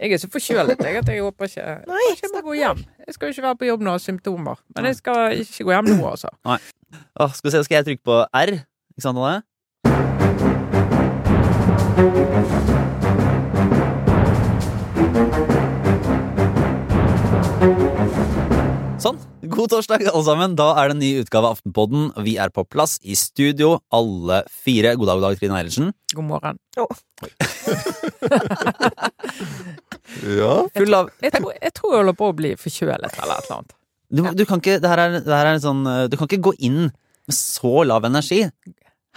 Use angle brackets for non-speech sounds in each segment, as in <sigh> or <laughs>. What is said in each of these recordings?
Jeg er så forkjølet jeg, at jeg håper ikke Nei, jeg må gå hjem. Jeg skal jo ikke være på jobb nå, symptomer. Men jeg skal ikke gå hjem nå, altså. <clears throat> Åh, skal vi se, skal jeg trykke på R? Ikke sant, Anne? Sånn. God torsdag, alle sammen. Da er det en ny utgave av Aftenpodden. Vi er på plass i studio, alle fire. God dag, god dag, Trine Eilertsen. God morgen. <laughs> Ja. Full av Jeg tror, jeg tror jeg holder på å bli forkjølet eller et eller annet. du, du kan ikke Det her er, det her er sånn eh, Du kan ikke gå inn med så lav energi.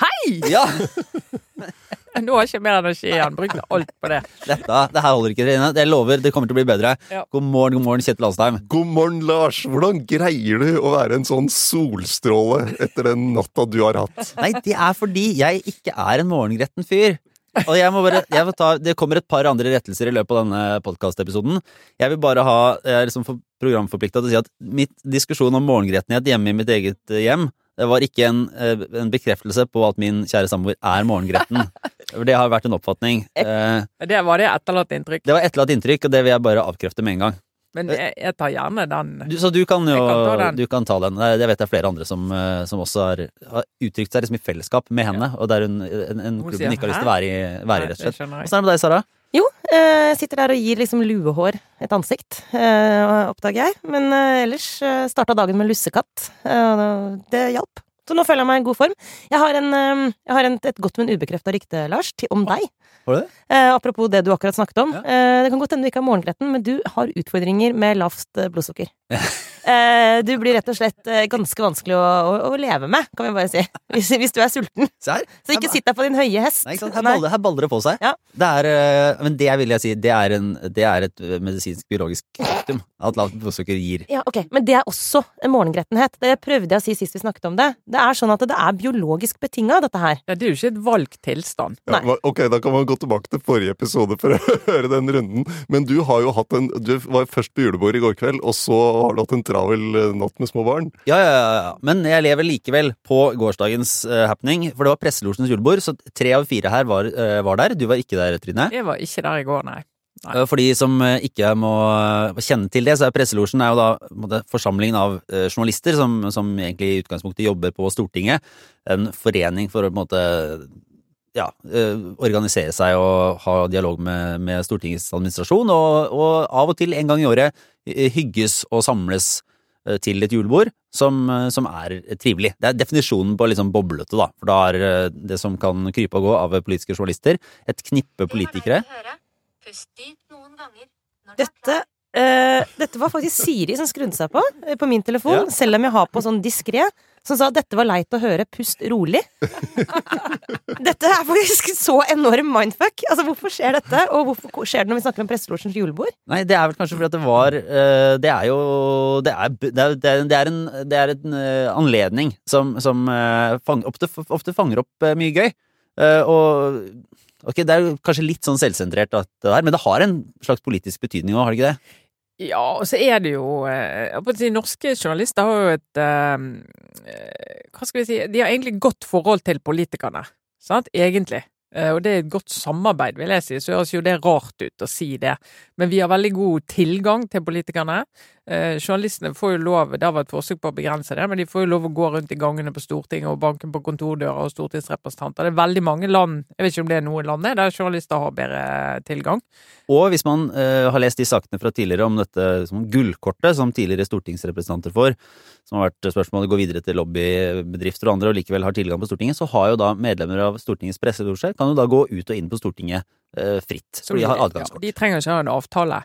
Hei! Ja! <laughs> Nå har jeg ikke mer energi igjen. Brukte alt på det. Dette, det her holder ikke, Trine. Jeg lover, det kommer til å bli bedre. Ja. God morgen, god morgen, Kjetil Alstheim. God morgen, Lars. Hvordan greier du å være en sånn solstråle etter den natta du har hatt? Nei, det er fordi jeg ikke er en morgengretten fyr. Og jeg må bare, jeg ta, Det kommer et par andre rettelser i løpet av denne podkastepisoden. Jeg vil bare ha jeg er liksom for- programforplikta til å si at mitt diskusjon om morgengretenhet hjemme i mitt eget eh, hjem det var ikke en, eh, en bekreftelse på at min kjære samboer er morgengretten. <laughs> Det har vært en oppfatning. Eh, Det var det etterlatt inntrykk. Det var etterlatt inntrykk, og det vil jeg bare avkrefte med en gang. Men jeg, jeg tar gjerne den. Du, så du kan jo kan. Du kan ta den. Det det vet jeg flere andre som, eh, som også har, har uttrykt seg liksom i fellesskap med henne, og der hun en, en klubb hun ikke har lyst til å være i, være i, rett og slett. Åssen er det med deg, Sara? Jo, eh, jeg sitter der og gir liksom luehår et ansikt, eh, oppdager jeg. Men eh, ellers starta dagen med lussekatt. Det hjalp. Så nå føler jeg meg i god form. Jeg har, en, jeg har en, et godt, men ubekrefta rykte, Lars, til, om deg. Har du det? Eh, apropos det du akkurat snakket om. Ja. Eh, det kan godt hende du ikke er morgengretten, men du har utfordringer med lavt blodsukker blodsukker. <laughs> eh, du blir rett og slett eh, ganske vanskelig å, å, å leve med, kan vi bare si. Hvis, hvis du er sulten. Se her. Så ikke sitt deg på din høye hest. Nei, ikke sant? Her, baller, her baller det på seg. Ja. Det er, eh, men det vil jeg si, det er, en, det er et medisinsk, biologisk faktum. At lavt blodsukker gir Ja, ok, Men det er også en morgengrettenhet. Det prøvde jeg å si sist vi snakket om det. Det er sånn at det er biologisk betinga, dette her. Ja, det er jo ikke et valgt tilstand. Ja, ok, Da kan man gå tilbake til forrige episode for å <laughs> høre den runden. Men du har jo hatt en Du var først på julebord i går kveld, og så har du hatt en travel eh, natt med små barn. Ja, ja, ja, ja. Men jeg lever likevel på gårsdagens uh, happening, for det var Presselosjens julebord, så tre av fire her var, uh, var der. Du var ikke der, Trine. Jeg var ikke der i går, nei. Nei. For de som ikke må kjenne til det, så er Presselosjen er jo da måtte, forsamlingen av journalister som, som egentlig i utgangspunktet jobber på Stortinget. En forening for å på en måte ja, eh, organisere seg og ha dialog med, med Stortingets administrasjon, og, og av og til en gang i året eh, hygges og samles eh, til et julebord som, som er trivelig. Det er definisjonen på liksom boblete, da. For da er det som kan krype og gå av politiske journalister, et knippe politikere. Dette, eh, dette var faktisk Siri som skrudde seg på på min telefon, Ja. selv om jeg har på sånn diskré. Som sa dette var leit å høre, pust rolig. <laughs> dette er faktisk så enorm mindfuck. Altså, Hvorfor skjer dette, og hvorfor skjer det når vi snakker om Presselosjens julebord? Nei, det er vel kanskje fordi at det var uh, Det er jo Det er, det er, det er, en, det er en eh, anledning som, som uh, fang, ofte, ofte fanger opp mye gøy. Og ok, det er kanskje litt sånn selvsentrert, men det har en slags politisk betydning òg, har det ikke det? Ja, og så er det jo eh, si, Norske journalister har jo et eh, Hva skal vi si De har egentlig godt forhold til politikerne. Sant? Egentlig. Eh, Og det er et godt samarbeid, vil jeg si. Så høres jo det rart ut å si det. Men vi har veldig god tilgang til politikerne. Eh, journalistene får jo lov, det har vært forsøk på å begrense det, men de får jo lov å gå rundt i gangene på Stortinget og banke på kontordører og stortingsrepresentanter. Det er veldig mange land, jeg vet ikke om det er noen land der journalister har bedre tilgang. Og hvis man eh, har lest de sakene fra tidligere om dette som gullkortet som tidligere stortingsrepresentanter får, som har vært spørsmålet går videre til lobbybedrifter og andre og likevel har tilgang på Stortinget, så har jo da medlemmer av Stortingets presselosje kan jo da gå ut og inn på Stortinget fritt. Så de har Ja, de trenger ikke ha en avtale.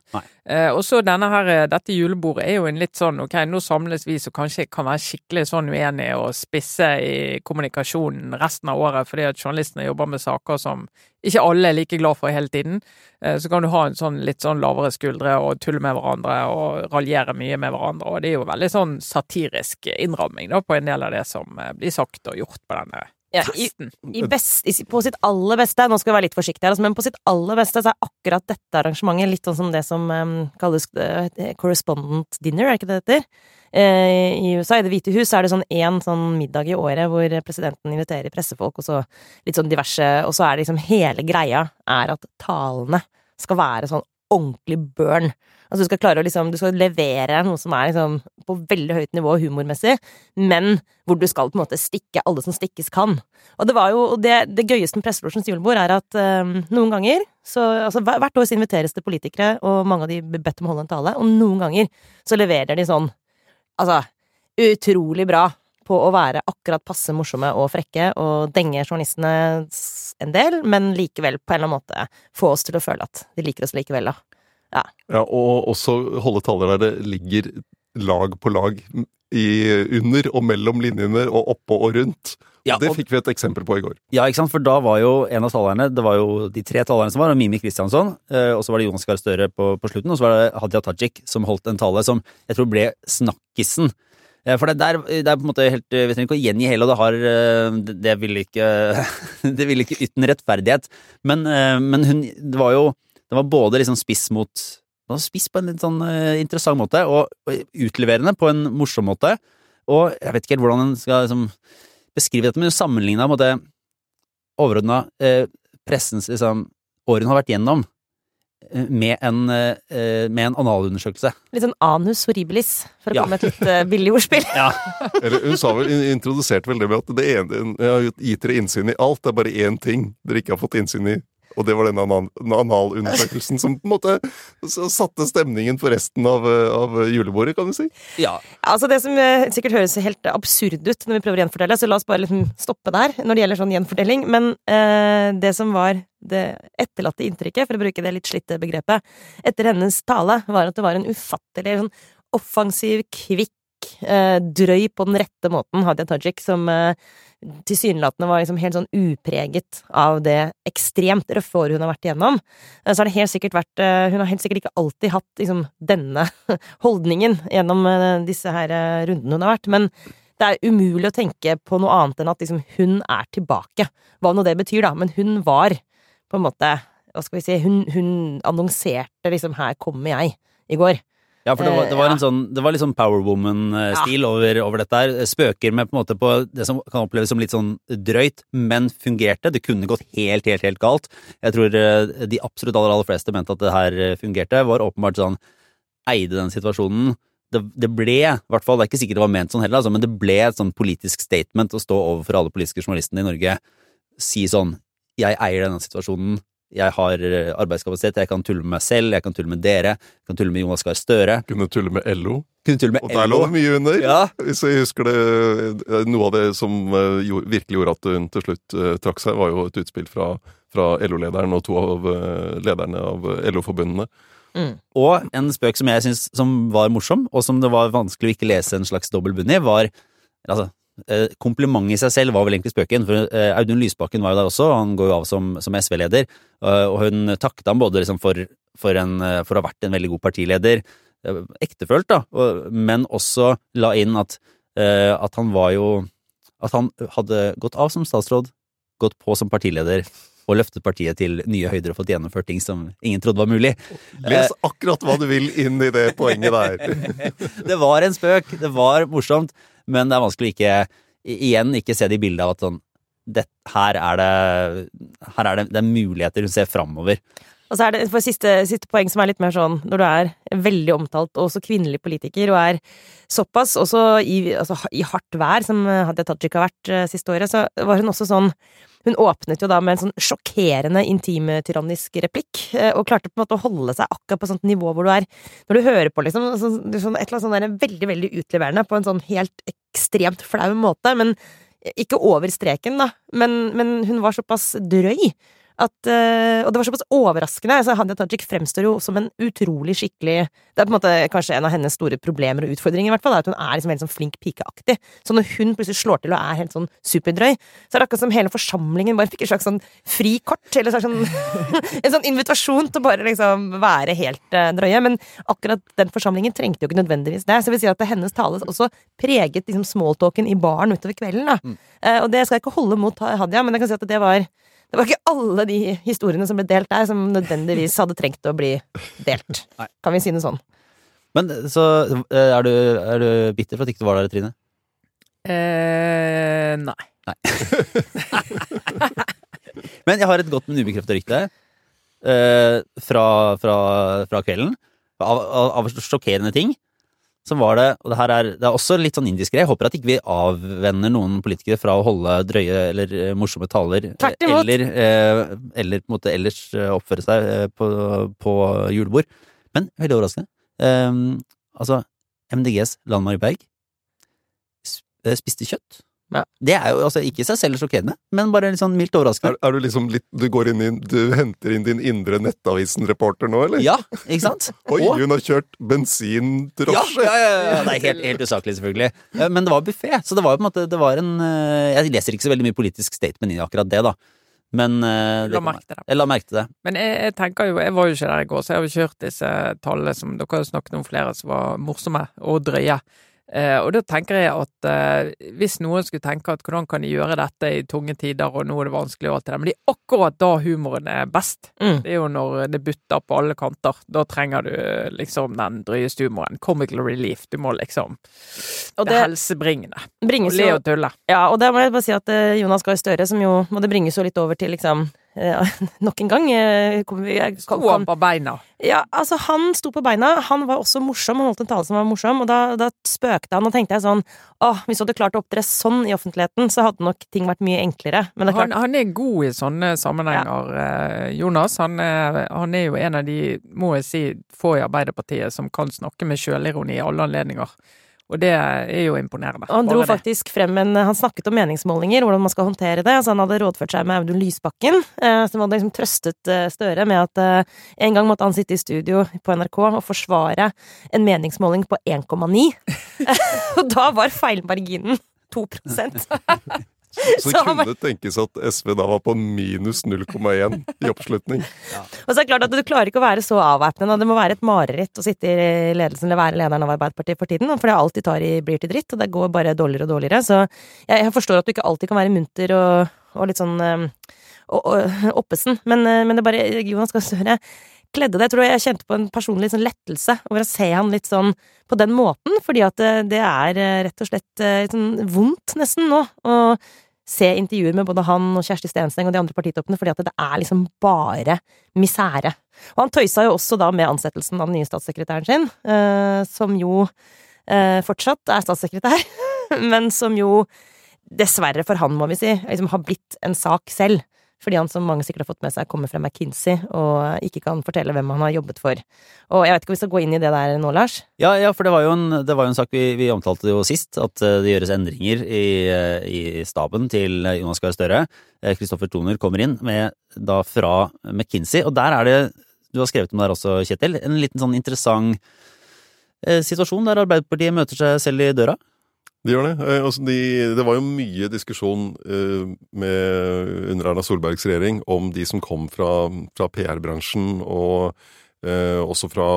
Eh, og så denne her, eh, dette julebordet er jo en litt sånn ok, nå samles vi som kanskje kan være skikkelig sånn uenige og spisse i kommunikasjonen resten av året fordi at journalistene jobber med saker som ikke alle er like glad for hele tiden. Eh, så kan du ha en sånn litt sånn lavere skuldre og tulle med hverandre og raljere mye med hverandre. Og det er jo veldig sånn satirisk innramming da på en del av det som eh, blir sagt og gjort på denne Ja, i, i best, på sitt aller beste, nå skal vi være litt forsiktige her, altså, men på sitt aller beste så er akkurat dette arrangementet litt sånn som det som um, kalles uh, correspondent dinner, er ikke det det heter? Uh, I USA, i Det hvite hus, er det sånn én sånn middag i året hvor presidenten inviterer pressefolk, og så litt sånn diverse Og så er det liksom hele greia er at talene skal være sånn ordentlig burn. Altså du skal klare å liksom Du skal levere noe som er liksom på veldig høyt nivå humormessig, men hvor du skal på en måte stikke alle som stikkes kan. Og det var jo det, det gøyeste med Presselosjens julebord er at um, noen ganger så Altså hvert år så inviteres det politikere, og mange av de blir bedt om å holde en tale, og noen ganger så leverer de sånn Altså utrolig bra på å være akkurat passe morsomme og frekke og denge journalistene en del, men likevel på en eller annen måte få oss til å føle at de liker oss likevel, da. Ja. ja og også holde taler der det ligger lag på lag i, under og mellom linjene og oppå og rundt. Ja, og det fikk vi et eksempel på i går. Ja, ikke sant, for da var jo en av talerne Det var jo de tre talerne som var, og Mimi Kristiansson, eh, og så var det Jonas Gahr Støre på, på, slutten, og så var det Hadia Tajik som holdt en tale som jeg tror ble snakkisen Eh, for det, der, det er på en måte helt Vi trenger ikke å gjengi hele, og det har eh, Det ville ikke <laughs> Det ville ikke uten rettferdighet. Men, eh, men, hun Det var jo Det var både liksom spiss mot Den var Spiss på en litt sånn interessant måte, og, utleverende på en morsom måte. Og jeg vet ikke helt hvordan en skal liksom, beskrive dette, men sammenligna med det overordna eh, pressens liksom, årene har vært gjennom med en, eh, med en analundersøkelse. Litt sånn anus horribilis, for å ja. komme med et litt uh, billig ordspill. <laughs> ja. Eller hun sa vel, introduserte vel det med at det ene, jeg har gitt dere innsyn i alt, det er bare én ting dere ikke har fått innsyn i, og det var den analundersøkelsen som på en måte satte stemningen for resten av, av, julebordet, kan du si. Ja. Altså Det som eh, sikkert høres helt absurd ut når vi prøver å gjenfortelle, så la oss bare liksom stoppe der når det gjelder sånn gjenfortelling. Men eh, det som var det etterlatte inntrykket, for å bruke det litt slitte begrepet, etter hennes tale, var at det var en ufattelig sånn offensiv, kvikk, drøy på den rette måten, Hadia Tajik, som eh, tilsynelatende var liksom helt sånn upreget av det ekstremt røffe året hun har vært igjennom. Eh, så har det helt sikkert vært eh, Hun har helt sikkert ikke alltid hatt liksom denne <laughs> holdningen gjennom eh, disse her rundene hun har vært, men det er umulig å tenke på noe annet enn at liksom hun er tilbake. Hva nå det betyr, da, men hun var på en måte Hva skal vi si Hun, hun annonserte liksom 'her kommer jeg' i går. Ja, for det var, det var, en sånn, det var litt sånn Powerwoman-stil ja. over, over, dette her. Spøker med på en måte på det som kan oppleves som litt sånn drøyt, men fungerte. Det kunne gått helt, helt, helt galt. Jeg tror eh, de absolutt aller, aller fleste mente at det her eh, fungerte. Var åpenbart sånn Eide den situasjonen. Det, det ble, i hvert fall, det er ikke sikkert det var ment sånn heller, altså, men det ble et sånn politisk statement å stå overfor alle politiske journalistene i Norge, si sånn Jeg eier denne situasjonen jeg har eh, arbeidskapasitet, jeg kan tulle med meg selv, jeg kan tulle med dere, jeg kan tulle med Jonas Gahr Støre. Kunne tulle med LO. Kunne tulle med og der lå det mye under. Ja. Hvis jeg husker det, eh, Noe av det som eh, virkelig gjorde at hun til slutt trakk seg, var jo et utspill fra, fra LO-lederen og to av lederne av LO-forbundene. Mm. Og en spøk som jeg syns var morsom, og som det var vanskelig å ikke lese en slags dobbel bunn i, var altså, Eh, komplimentet i seg selv var vel egentlig spøken, for eh, Audun Lysbakken var jo der også, han går jo av som, som SV-leder, eh, og hun takket ham både liksom for, for, en, for, å ha vært en veldig god partileder, ektefølt, da, men også la inn at, at han var jo At han hadde gått av som statsråd, gått på som partileder, og løftet partiet til nye høyder og fått gjennomført ting som ingen trodde var mulig. Les akkurat hva du vil inn i det poenget der. <laughs> det var en spøk, det var morsomt, men det er vanskelig å ikke igjen ikke se det i bildet av at sånn det, her er det her er det, det er muligheter hun ser framover. Og så er det for siste, siste, poeng som er litt mer sånn, når du er veldig omtalt, og også kvinnelig politiker, og er såpass også i, altså, i hardt vær, som Hadia Tajik har vært uh, siste året, så var hun også sånn Hun åpnet jo da med en sånn sjokkerende intimtyrannisk replikk, uh, og klarte på en måte å holde seg akkurat på sånt nivå hvor du er Når du hører på, liksom, så, sånn, et eller annet sånn der veldig, veldig utleverende på en sånn helt ekstremt flau måte, men ikke over streken, da, men, men hun var såpass drøy at eh, Og det var såpass overraskende. Altså, Hadia Tajik fremstår jo som en utrolig skikkelig Det er på en måte kanskje en av hennes store problemer og utfordringer, i hvert fall, at hun er liksom helt sånn flink pikeaktig. Så når hun plutselig slår til og er helt sånn superdrøy, så er det akkurat som hele forsamlingen bare fikk et slags sånn frikort, eller slags sånn, <laughs> en sånn invitasjon til å bare liksom være helt eh, drøye. Men akkurat den forsamlingen trengte jo ikke nødvendigvis det. Så jeg vil si at hennes tale også preget liksom smalltalken i baren utover kvelden. da. Eh, og det skal jeg ikke holde mot Hadia, men jeg kan si at det var det var ikke alle de historiene som ble delt der, som nødvendigvis hadde trengt å bli delt. <laughs> Nei. Kan vi si det sånn? Men så eh, er du, er du bitter for at ikke du var der, Trine? Eh, nei. <laughs> Men jeg har et godt, men ubekreftet rykte eh, fra, fra, fra kvelden. Av, av, av sjokkerende ting. Som var det, og det her er, det er også litt sånn indiskré. Jeg håper at ikke vi avvenner noen politikere fra å holde drøye eller eh, morsomme taler. Eller, eh, eller på en måte ellers eh, oppføre seg eh, på, på julebord. Men veldig overraskende. Eh, altså, MDGs Landmar Berg eh, spiste kjøtt. Ja. Det er jo altså ikke i seg selv sjokkerende, men bare litt sånn mildt overraskende. Er, er du liksom litt Du går inn i Du henter inn din indre Nettavisen-reporter nå, eller? Ja, ikke sant? <laughs> Oi, Og- hun har kjørt ja, bensindrosje! ja, ja, ja. Det er helt, helt usaklig, selvfølgelig. Eh, Men det var buffé, så det var jo på en måte det var en eh, Jeg leser ikke så veldig mye politisk statement i akkurat det, da. Men uh, La merke Jeg la merke til det. Men jeg, jeg tenker jo, jeg var jo ikke der i går, så jeg har jo kjørt disse tallene som dere har snakket om flere som var morsomme og drøye. Eh, og da tenker jeg at eh, hvis noen skulle tenke at hvordan kan de gjøre dette i tunge tider, og nå er det vanskelig og alt det der, men det er akkurat da humoren er best. Mm. Det er jo når det butter på alle kanter. Da trenger du eh, liksom den drøyeste humoren. Comical relief. Du må liksom Og Det det helsebringende. Og le og tulle. Ja, og der må jeg bare si at Jonas Gahr Støre, som jo Og det bringes jo litt over til liksom <laughs> Nok en gang eh, Sto han på beina. Ja, altså Han sto på beina. Han var også morsom. Han holdt en tale som var morsom. Og da, da spøkte han, og tenkte jeg sånn Åh, hvis du hadde klart å opptre sånn i offentligheten, så hadde nok ting vært mye enklere. Men det er Han, klart han er god i sånne sammenhenger, ja. Jonas. Han er, han er jo en av de, må jeg si, få i Arbeiderpartiet som kan snakke med sjølironi i alle anledninger. Og det er jo imponerende. Og han dro Bare det. faktisk frem en Han snakket om meningsmålinger, hvordan man skal håndtere det. Altså han hadde rådført seg med Audun Lysbakken, eh, som hadde liksom trøstet eh, Støre med at eh, en gang måtte han sitte i studio på NRK og forsvare en meningsmåling på 1,9. <laughs> og da var feilmarginen 2 <laughs> <laughs> Så det kunne tenkes at SV da var på minus 0,1 i oppslutning. <laughs> Og så er det klart at du klarer ikke å være så avvæpnende. Det må være et mareritt å sitte i ledelsen eller være lederen av Arbeiderpartiet for tiden. For det alt de tar i, blir til dritt, og det går bare dårligere og dårligere. Så jeg, forstår at du ikke alltid kan være munter og, og litt sånn eh, og, og, <laughs> oppesen, men, eh, men det er bare Jonas Gahr Støre kledde det. Jeg tror jeg kjente på en personlig sånn lettelse over å se han litt sånn på den måten, fordi at det, det er eh, rett og slett eh, sånn vondt nesten nå å se intervjuer med både han og Kjersti Stensteng og de andre partitoppene, fordi at det er liksom bare misere. Og han tøysa jo også da med ansettelsen av den nye statssekretæren sin, eh, som jo eh, fortsatt er statssekretær, <laughs> men som jo dessverre for han, må vi si, liksom har blitt en sak selv. Fordi han, som mange sikkert har fått med seg, kommer fra McKinsey og ikke kan fortelle hvem han har jobbet for. Og jeg vet ikke om vi skal gå inn i det der nå, Lars? Ja, ja, for det var jo en, var jo en sak vi, vi omtalte jo sist, at eh, det gjøres endringer i, eh, i staben til eh, Jonas Gahr Støre. Kristoffer Toner kommer inn med da fra McKinsey, og der er det, du har skrevet om det her også, Kjetil, en liten sånn interessant situasjon der Arbeiderpartiet møter seg selv i døra. De gjør det. Eh, altså de, det var jo mye diskusjon eh, med, under Erna Solbergs regjering om de som kom fra, fra PR-bransjen og eh, også fra,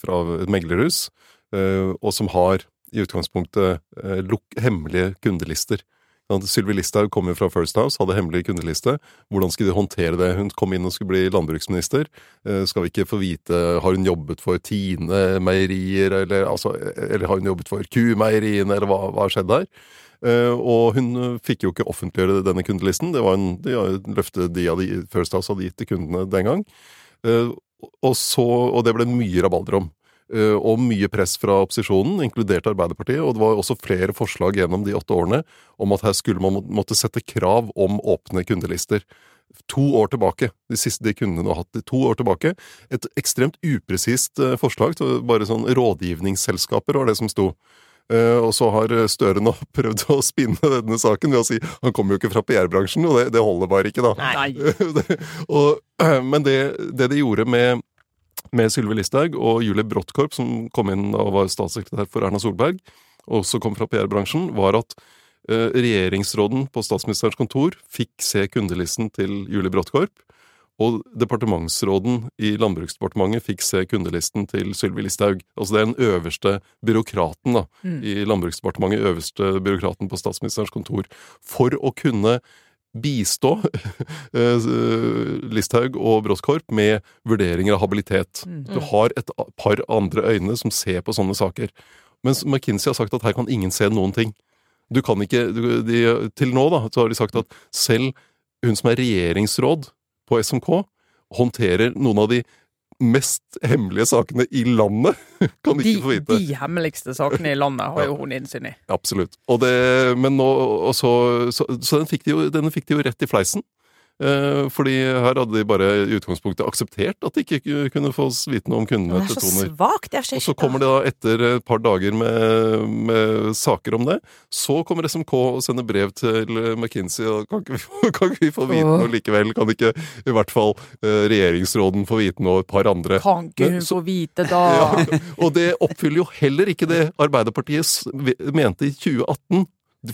fra et meglerhus, eh, og som har i utgangspunktet hemmelige kundelister. Ja, Sylvi Listhaug kom jo fra First House, hadde hemmelig kundeliste. Hvordan skulle de håndtere det? Hun kom inn og skulle bli landbruksminister. Eh, Skal vi ikke få vite Har hun jobbet for Tine meierier, eller, altså, eller har hun jobbet for Kumeieriene, eller hva, har skjedd der? Eh, og hun fikk jo ikke offentliggjøre denne kundelisten. Det var en, de, var et løfte de hadde, First House hadde gitt til kundene den gang. Eh, og, så, og det ble mye rabalder om. Eh, og mye press fra opposisjonen, inkludert Arbeiderpartiet. Og det var også flere forslag gjennom de åtte årene om at her skulle man måtte sette krav om åpne kundelister. To år tilbake. De siste de kundene har hatt to år tilbake. Et ekstremt upresist eh, forslag. Bare sånn rådgivningsselskaper var det som sto. Eh, og så har Støre nå <laughs> prøvd å spinne denne saken ved å si han kommer jo ikke fra PR-bransjen, og det, det, holder bare ikke, da. Nei. <laughs> og, <clears throat> men det, det, de gjorde med, med Sylvi Listhaug og Julie Bråttkorp, som kom inn og var statssekretær for Erna Solberg, og også kom fra PR-bransjen, var at uh, regjeringsråden på statsministerens kontor fikk se kundelisten til Julie Bråttkorp. Og departementsråden i Landbruksdepartementet fikk se kundelisten til Sylvi Listhaug. Altså det er den øverste byråkraten da, mm. i Landbruksdepartementet, øverste byråkraten på statsministerens kontor. For å kunne bistå <laughs> eh, Listhaug og Broskorp med vurderinger av habilitet. Mm. Du har et par andre øyne som ser på sånne saker. Mens McKinsey har sagt at her kan ingen se noen ting. Du kan ikke, de, Til nå da, så har de sagt at selv hun som er regjeringsråd på SMK håndterer noen av de mest hemmelige sakene i landet. <laughs> kan de, ikke få vite. De hemmeligste sakene i landet har jo hun innsyn i. Absolutt. Det, men nå, så, så, så den fikk de jo, fikk de jo rett i fleisen. Eh, fordi her hadde de bare i utgangspunktet akseptert at de ikke kunne få vite noe om kundene til Toner. Svagt, Og så kommer det da etter et par dager med, med, saker om det. Så kommer SMK og sender brev til McKinsey og kan ikke, <laughs> kan ikke vi få vite noe likevel? Kan ikke i hvert fall uh, regjeringsråden få vite noe, et par andre? Kan ikke hun få vite, da? <laughs> Ja, og det oppfyller jo heller ikke det Arbeiderpartiet mente i 2018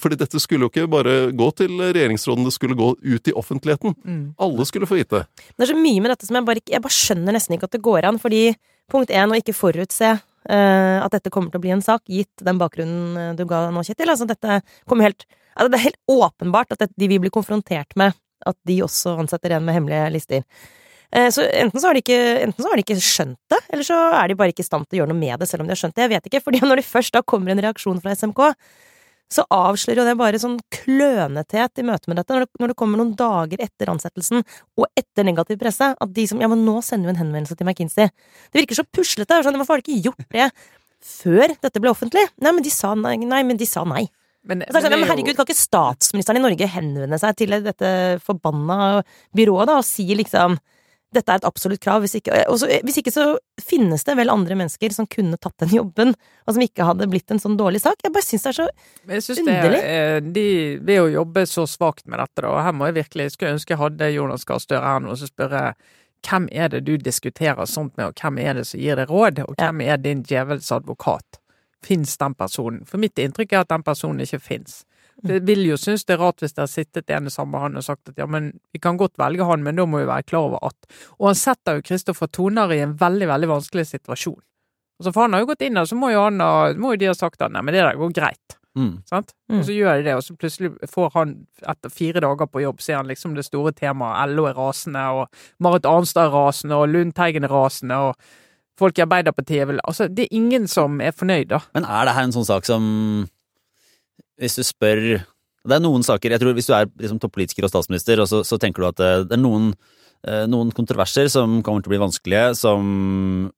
fordi dette skulle jo ikke bare gå til regjeringsråden, det skulle gå ut i offentligheten. Mm. Alle skulle få vite. Det er så mye med dette som jeg bare, jeg bare skjønner nesten ikke at det går an. Fordi punkt én, å ikke forutse uh, at dette kommer til å bli en sak, gitt den bakgrunnen eh, du ga nå, Kjetil. Altså, dette kommer helt altså, Det er helt åpenbart at de vil bli konfrontert med at de også ansetter en med hemmelige lister. Uh, så enten så, har de ikke, enten så har de ikke skjønt det, eller så er de bare ikke i stand til å gjøre noe med det, selv om de har skjønt det. Jeg vet ikke, fordi når det først da kommer en reaksjon fra SMK, så avslører jo det bare sånn klønethet i møte med dette, når det, når det, kommer noen dager etter ansettelsen, og etter negativ presse, at de som Ja, men nå sender vi en henvendelse til McKinsey. Det virker så puslete. Sånn, Hvorfor har de ikke gjort det før dette ble offentlig? Nei, men de sa nei. nei men de sa nei. Men, men, sånn, men, herregud, kan ikke statsministeren i Norge henvende seg til dette forbanna byrået da, og si liksom dette er et absolutt krav. Hvis ikke, også, hvis ikke, så finnes det vel andre mennesker som kunne tatt den jobben, og som ikke hadde blitt en sånn dårlig sak. Jeg bare syns det er så jeg underlig. Det er, de, ved å jobbe så svakt med dette, da, og her må jeg virkelig skulle ønske jeg hadde Jonas Gahr Støre her nå, og så spørre hvem er det du diskuterer sånt med, og hvem er det som gir deg råd, og hvem er din djevels advokat? Fins den personen? For mitt inntrykk er at den personen ikke fins. Det vil jo synes det er rart hvis det har sittet en sammen samme han og sagt at ja, men vi kan godt velge han, men da må vi være klar over at Og han setter jo Kristoffer Toner i en veldig, veldig vanskelig situasjon. Altså, for han har jo gått inn der, så må jo, han, må jo de ha sagt at nei, men det der går greit. Mm. Sant? Mm. Og så gjør de det, og så plutselig får han etter fire dager på jobb, så er han liksom det store temaet. LO er rasende, og Marit Arnstad er rasende, og Lundteigen er rasende, og folk i Arbeiderpartiet vil Altså, det er ingen som er fornøyd, da. Men er det her en sånn sak som hvis du spør Det er noen saker jeg tror Hvis du er liksom, toppolitiker og statsminister, og så, så, tenker du at det, det er noen, eh, noen, kontroverser som kommer til å bli vanskelige, som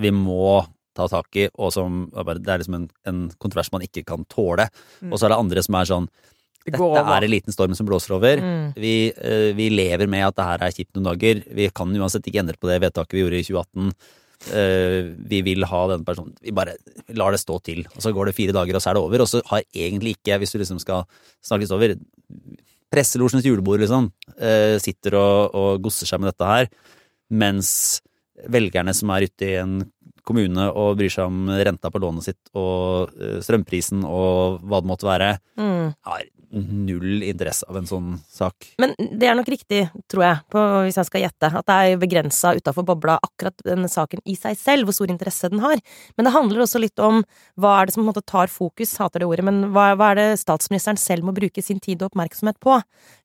vi må ta tak i, og som Det er liksom en, en kontrovers man ikke kan tåle. Mm. Og så er det andre som er sånn dette er en liten storm som blåser over. Mm. Vi, uh, vi, lever med at det her er kjipt noen dager. Vi kan uansett ikke endre på det vedtaket vi gjorde i 2018. Uh, vi vil ha den personen Vi bare lar det stå til. Og så går det fire dager, og så er det over. Og så har egentlig ikke, hvis du liksom skal snakke litt over Presselosjens julebord, liksom, uh, sitter og, og, gosser seg med dette her. Mens velgerne som er ute i en kommune og bryr seg om renta på lånet sitt og uh, strømprisen og hva det måtte være, mm. har null interesse av en sånn sak. Men det er nok riktig, tror jeg, på, hvis jeg skal gjette, at det er begrensa utafor bobla akkurat denne saken i seg selv, hvor stor interesse den har. Men det handler også litt om hva er det som på en måte tar fokus, hater det ordet, men hva, hva er det statsministeren selv må bruke sin tid og oppmerksomhet på?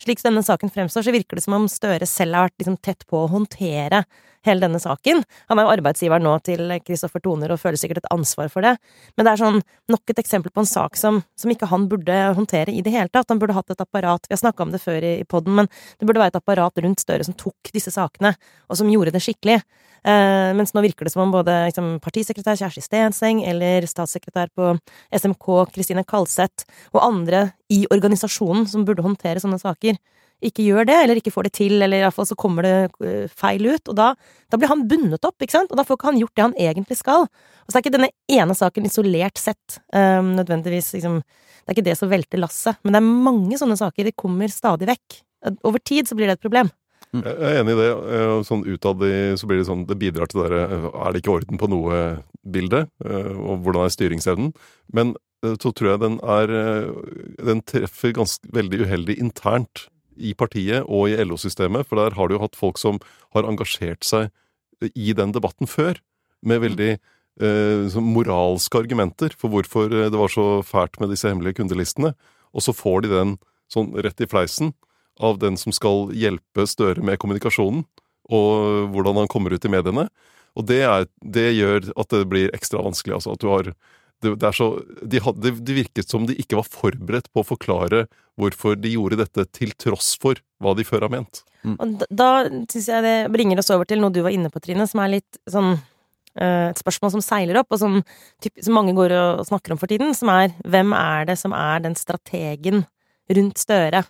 Slik denne saken fremstår, så virker det som om Støre selv har vært liksom tett på å håndtere hele denne saken. Han er jo arbeidsgiver nå til Kristoffer Toner og føler sikkert et ansvar for det, men det er sånn nok et eksempel på en sak som, som ikke han burde håndtere i det hele tatt. Han burde hatt et apparat, vi har snakka om det før i, i poden, men det burde være et apparat rundt Støre som tok disse sakene, og som gjorde det skikkelig. Uh, mens nå virker det som om både liksom, partisekretær Kjersti Stenseng eller statssekretær på SMK Kristine Kalseth og andre i organisasjonen som burde håndtere sånne saker, ikke gjør det, eller ikke får det til, eller iallfall så kommer det eh, feil ut. Og da, da, blir han bundet opp, ikke sant, og da får ikke han gjort det han egentlig skal. Og så er ikke denne ene saken isolert sett um, nødvendigvis liksom Det er ikke det som velter lasset, men det er mange sånne saker. De kommer stadig vekk. Over tid så blir det et problem. Mm. Jeg er enig i det. Sånn utad så blir det sånn Det bidrar til det derre Er det ikke orden på noe-bildet? Og hvordan er styringsevnen? Men så tror jeg den er Den treffer ganske veldig uheldig internt i partiet og i LO-systemet, for der har du jo hatt folk som har engasjert seg i den debatten før, med veldig eh, moralske argumenter for hvorfor eh, det var så fælt med disse hemmelige kundelistene, og så får de den sånn rett i fleisen av den som skal hjelpe Støre med kommunikasjonen, og hvordan han kommer ut i mediene. Og det, er, det gjør at det blir ekstra vanskelig, altså. At du har det, det, så, de hadde, det virket som de ikke var forberedt på å forklare hvorfor de gjorde dette, til tross for hva de før har ment. Mm. Og da, da syns jeg det bringer oss over til noe du var inne på, Trine, som er litt sånn uh, et spørsmål som seiler opp, og som, som, mange går og snakker om for tiden, som er hvem er det som er den strategen rundt Støre?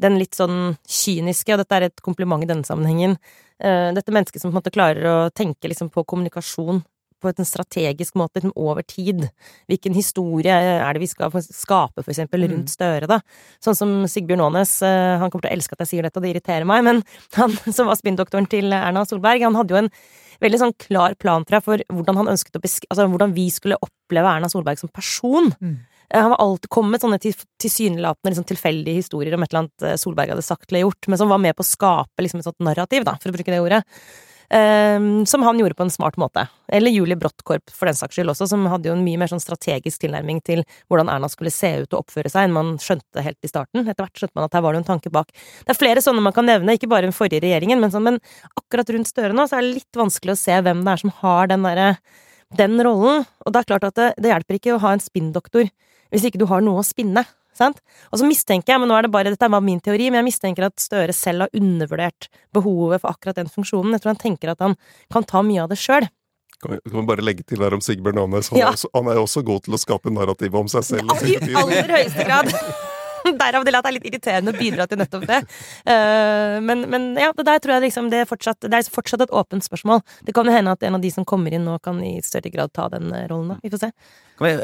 Den litt sånn kyniske, og dette er et kompliment i denne sammenhengen, uh, dette mennesket som på en måte klarer å tenke liksom på kommunikasjon på en strategisk måte liksom over tid. Hvilken historie er det vi skal skape, for eksempel, rundt mm. Støre, da? Sånn som Sigbjørn Aanes, eh, han kommer til å elske at jeg sier dette, og det irriterer meg, men <laughs> han som var spinndoktoren til Erna Solberg, han hadde jo en veldig sånn klar plan jeg, for hvordan altså hvordan vi skulle oppleve Erna Solberg som person. Mm. Eh, han var alltid kommet med sånne tilsynelatende liksom tilfeldige historier om et eller annet eh, Solberg hadde sagt eller gjort, men som var med på å skape liksom et sånt narrativ, da, for å bruke det ordet. Um, som han gjorde på en smart måte. Eller Julie Brottkorp, for den saks skyld også, som hadde jo en mye mer sånn strategisk tilnærming til hvordan Erna skulle se ut og oppføre seg enn man skjønte helt i starten. Etter hvert skjønte man at her var det en tanke bak. Det er flere sånne man kan nevne, ikke bare den forrige regjeringen, men, sånn, men akkurat rundt Støre nå så er det litt vanskelig å se hvem det er som har den derre den rollen. Og det er klart at det, det hjelper ikke å ha en spinndoktor hvis ikke du har noe å spinne. Sant? Og så mistenker jeg, men nå er det bare, dette var min teori, men jeg mistenker at Støre selv har undervurdert behovet for akkurat den funksjonen. Jeg tror han tenker at han kan ta mye av det sjøl. Kan vi, kan vi bare legge til her om Sigbjørn Aanes? Han, ja. han, er jo også god til å skape narrativ om seg selv. Ja, I aller høyeste grad! <laughs> <laughs> Derav det at det er litt irriterende å bidra til nettopp det. Uh, men, men, ja, det der tror jeg liksom det er, fortsatt, det er fortsatt et åpent spørsmål. Det kan jo hende at en av de som kommer inn nå, kan i større grad ta den eh, rollen. da. Vi får se.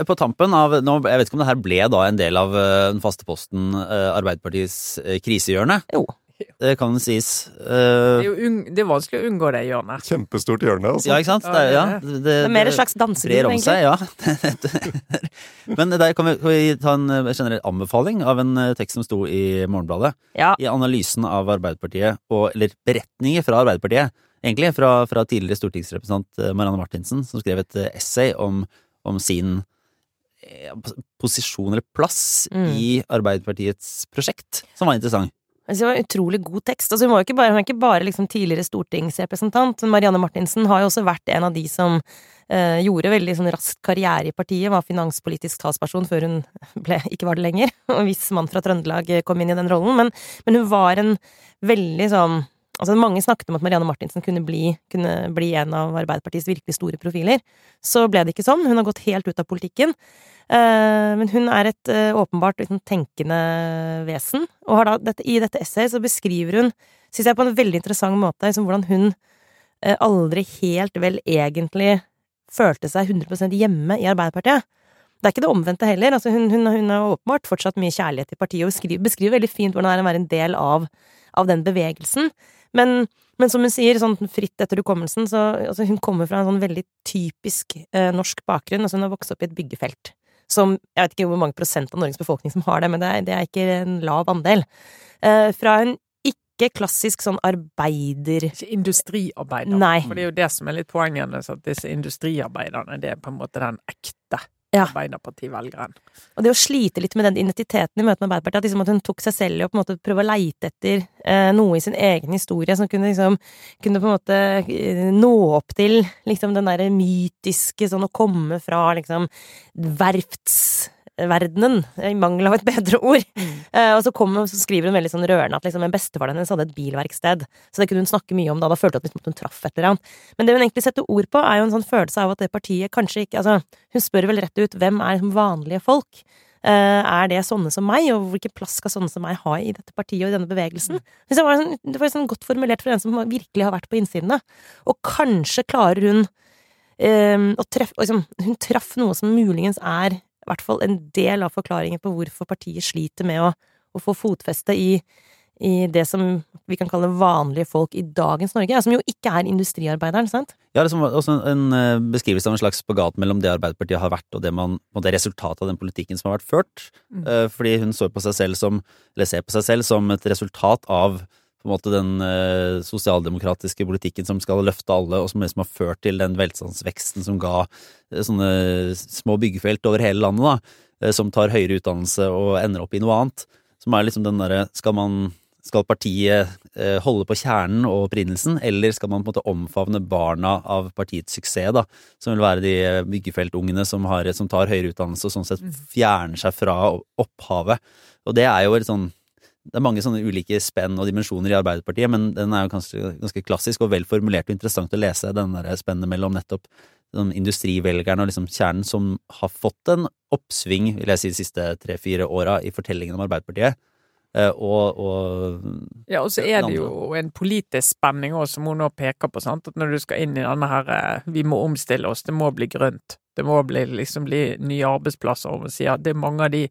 På tampen av, nå, Jeg vet ikke om det her ble da en del av uh, den faste posten Arbeiderpartiets krisehjørne? Jo. Det kan sies. Uh, det, er det, er vanskelig å unngå det hjørnet. Kjempestort hjørne, altså. Ja, ikke sant? Det, ja, det, det er mer et slags dansegulv, egentlig. Ja. <laughs> Men der kan vi, kan vi, ta en eh, generell anbefaling av en eh, tekst som sto i Morgenbladet. Ja. I analysen av Arbeiderpartiet, og, eller beretninger fra Arbeiderpartiet, egentlig, fra, fra tidligere stortingsrepresentant Marianne Martinsen, som skrev et essay om, om sin posisjon eller plass mm. i Arbeiderpartiets prosjekt, som var interessant. Altså, det var en utrolig god tekst. Altså, hun, bare, hun er ikke bare liksom tidligere stortingsrepresentant. Marianne Martinsen har jo også vært en av de som eh, gjorde veldig sånn raskt karriere i partiet. Var finanspolitisk talsperson før hun <laughs> ble, ikke var det lenger. <laughs> Og hvis mann fra Trøndelag kom inn i den rollen. Men, men hun var en veldig sånn Altså, mange snakket om at Marianne Martinsen kunne bli, kunne bli en av Arbeiderpartiets virkelig store profiler. Så ble det ikke sånn. Hun har gått helt ut av politikken. Eh, men hun er et eh, åpenbart liksom, tenkende vesen, og da, dette, i dette essayet så beskriver hun, syns jeg på en veldig interessant måte, liksom, hvordan hun eh, aldri helt vel egentlig følte seg 100% hjemme i Arbeiderpartiet. Det er ikke det omvendte heller. Altså, hun, hun, hun har åpenbart fortsatt mye kjærlighet til partiet, og beskriver, beskriver veldig fint hvordan det er å være en del av, av den bevegelsen. Men, men, som hun sier, sånn fritt etter hukommelsen, så altså, hun kommer fra en sånn veldig typisk eh, norsk bakgrunn. Altså, hun har vokst opp i et byggefelt som Jeg vet ikke hvor mange prosent av Norges befolkning som har det, men det er, det er ikke en lav andel. Eh, fra en ikke klassisk sånn arbeider... Ikke industriarbeider. Nei. For det er jo det som er litt poenget. at disse industriarbeiderne, det er på en måte den ekte ja. Arbeiderpartivelgeren. Og det å slite litt med den identiteten i møte med Arbeiderpartiet, at, liksom at hun tok seg selv i å på en måte prøve å leite etter eh, noe i sin egen historie som kunne liksom kunne på en måte eh, nå opp til liksom den derre mytiske sånn å komme fra liksom verfts verdenen, i mangel av et bedre ord. Mm. Uh, og så, kom, så, skriver hun veldig sånn rørende at liksom, en bestefar hennes hadde et bilverksted. Så det kunne hun snakke mye om da. Da følte hun at liksom, hun traff et eller annet. Men det hun egentlig setter ord på, er jo en sånn følelse av at det partiet kanskje ikke Altså, hun spør vel rett ut hvem er vanlige folk? Eh, er det sånne som meg, og hvilken plass skal sånne som meg ha i dette partiet og i denne bevegelsen? Det var, sånn, det var sånn godt formulert for en som virkelig har vært på innsiden. Da. Og kanskje klarer hun eh, å treffe liksom, Hun traff noe som muligens er i hvert fall en del av forklaringen på hvorfor partiet sliter med å, å få fotfeste i i det som vi kan kalle vanlige folk i dagens Norge, som jo ikke er industriarbeideren, sant? Ja, det er også en, en eh, beskrivelse av en slags spagat mellom det Arbeiderpartiet har vært, og det, man, og det resultatet av den politikken som har vært ført. Mm. Uh, fordi hun står på seg selv som, eller ser på seg selv som et resultat av på en måte den eh, sosialdemokratiske politikken som skal løfte alle, og som liksom har ført til den velstandsveksten som ga eh, sånne små byggefelt over hele landet, da, som tar høyere utdannelse og ender opp i noe annet. Som er liksom den derre Skal skal partiet eh, holde på kjernen og opprinnelsen, eller skal man på en måte omfavne barna av partiets suksess, da, som vil være de byggefeltungene som, har, som tar høyere utdannelse og sånn sett mm. fjerner seg fra opphavet. Og det er jo et sånn det er mange sånne ulike spenn og dimensjoner i Arbeiderpartiet, men den er jo ganske, ganske klassisk og vel formulert og interessant å lese, den der spennet mellom nettopp den industrivelgerne og liksom kjernen som har fått en oppsving, vil jeg si, de siste tre-fire åra i fortellingen om Arbeiderpartiet Eh, og, og Ja, og så er det jo en politisk spenning òg, som hun nå peker på, sant. At når du skal inn i denne her eh, Vi må omstille oss, det må bli grønt. Det må bli, liksom bli nye arbeidsplasser. Og sier det er mange av de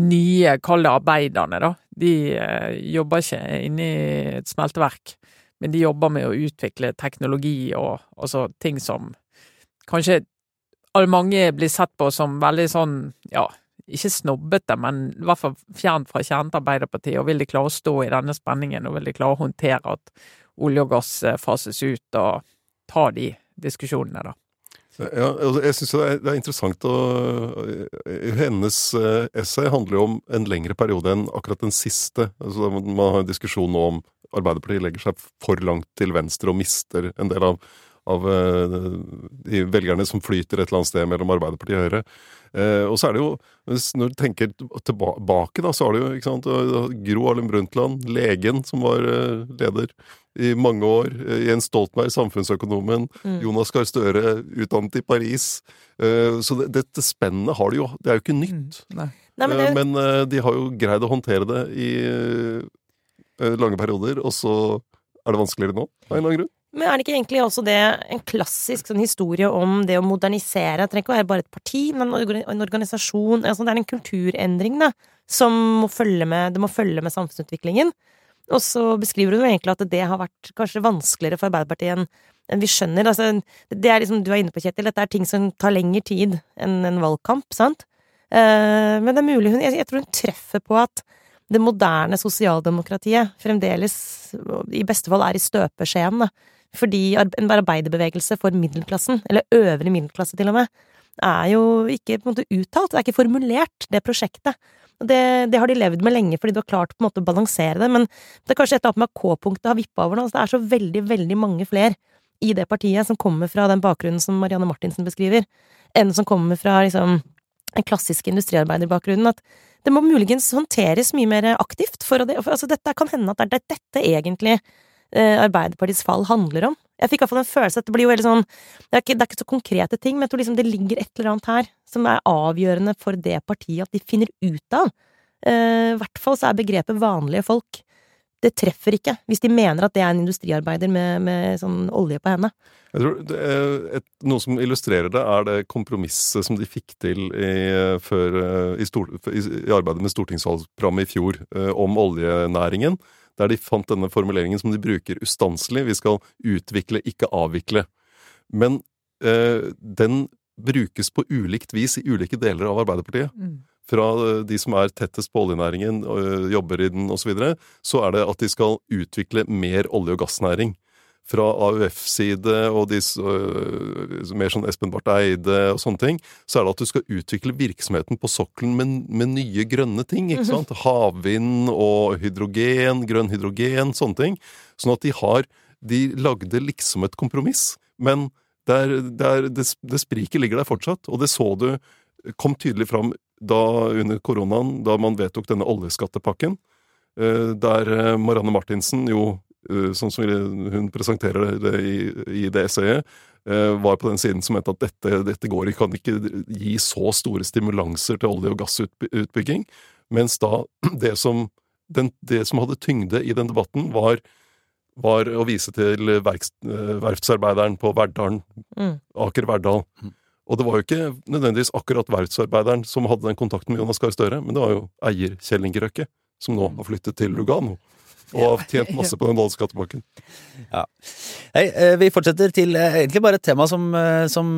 nye, kall det arbeiderne, da. De eh, jobber ikke inne i et smelteverk, men de jobber med å utvikle teknologi og altså ting som kanskje mange blir sett på som veldig sånn, ja ikke snobbete, men i hvert fall fjernt fra kjernen til Arbeiderpartiet. Og vil de klare å stå i denne spenningen, og vil de klare å håndtere at olje og gass eh, fases ut, og ta de diskusjonene, da. Ja, altså, jeg syns det er interessant å Hennes eh, essay handler jo om en lengre periode enn akkurat den siste. Altså, man har en diskusjon nå om Arbeiderpartiet legger seg for langt til venstre og mister en del av, av eh, de velgerne som flyter et eller annet sted mellom Arbeiderpartiet og Høyre. Eh, og så er det jo, når du tenker tilbake, da, så har du jo ikke sant, Gro Harlem Brundtland, legen som var eh, leder i mange år. Eh, Jens Stoltenberg, samfunnsøkonomen. Mm. Jonas Gahr Støre, utdannet i Paris. Eh, så det, dette spennet har de jo. Det er jo ikke nytt. Mm. Nei. Nei, men, det... Eh, men, eh, de har jo greid å håndtere det i lange perioder, og så er det vanskeligere nå, av en eller annen grunn. Men er det ikke egentlig også det en klassisk sånn, historie om det å modernisere? Det trenger ikke å være bare et parti, men en organisasjon. Altså, det er en kulturendring da, som må følge med, det må følge med samfunnsutviklingen. Og så beskriver hun jo egentlig at det har vært kanskje vanskeligere for Arbeiderpartiet enn vi skjønner. Altså, det er liksom, du er inne på, Kjetil, dette er ting som tar lengre tid enn en valgkamp, sant? Uh, men det er mulig hun jeg, jeg tror hun treffer på at det moderne sosialdemokratiet fremdeles, i beste fall, er i støpeskjeen. Fordi en arbeiderbevegelse for middelklassen, eller øvre middelklasse til og med, er jo ikke på en måte uttalt, det er ikke formulert, det prosjektet. Det, det, har de levd med lenge fordi du har klart på en måte å balansere det, men det er kanskje et eller annet med K-punktet har vippa over nå. Det er så veldig, veldig mange flere i det partiet som kommer fra den bakgrunnen som Marianne Martinsen beskriver, enn som kommer fra liksom den klassiske industriarbeiderbakgrunnen. At det må muligens håndteres mye mer aktivt. For, det, for altså dette kan hende at det er dette egentlig Arbeiderpartiets fall handler om. Jeg fikk iallfall en følelse at det blir jo veldig sånn det er, ikke, det er ikke så konkrete ting, men jeg tror liksom det ligger et eller annet her som er avgjørende for det partiet at de finner ut av. Eh, I hvert fall så er begrepet vanlige folk det treffer ikke, hvis de mener at det er en industriarbeider med, med sånn olje på henne. Jeg tror et, Noe som illustrerer det, er det kompromisset som de fikk til i, før, i, stor, i, i arbeidet med stortingsvalgprogrammet i fjor eh, om oljenæringen der de fant denne formuleringen som de bruker ustanselig. Vi skal utvikle, ikke avvikle. Men eh, den brukes på ulikt vis i ulike deler av Arbeiderpartiet. Mm. Fra eh, de som er tettest på oljenæringen, eh, jobber i den osv., så, videre, så er det at de skal utvikle mer olje- og gassnæring fra AUF-side og de, uh, mer sånn Espen Barth Eide og sånne ting, så er det at du skal utvikle virksomheten på sokkelen med, med, nye grønne ting. ikke mhm. sant? Havvind og hydrogen, grønn hydrogen, sånne ting. Sånn at de har De lagde liksom et kompromiss, men der, der, det, det spriket ligger der fortsatt, og det så du kom tydelig fram da under koronaen, da man vedtok denne oljeskattepakken, uh, der uh, Marianne Martinsen jo Eh, sånn som hun presenterer det i, i det essayet, eh, var på den siden som mente at dette, dette går ikke, kan ikke gi så store stimulanser til olje- og gassutbygging. Mens da <clears throat> det som, den, det som hadde tyngde i den debatten, var, var å vise til verks, eh, verftsarbeideren på Verdalen, Mm. Aker Verdal. Mm. Og det var jo ikke nødvendigvis akkurat verftsarbeideren som hadde den kontakten med Jonas Gahr Støre, men det var jo eier Kjell Inge Røkke, som nå har flyttet til Lugano. Og har tjent masse på den skattepakken. Hei, eh, vi fortsetter til eh, egentlig bare et tema som, eh, som,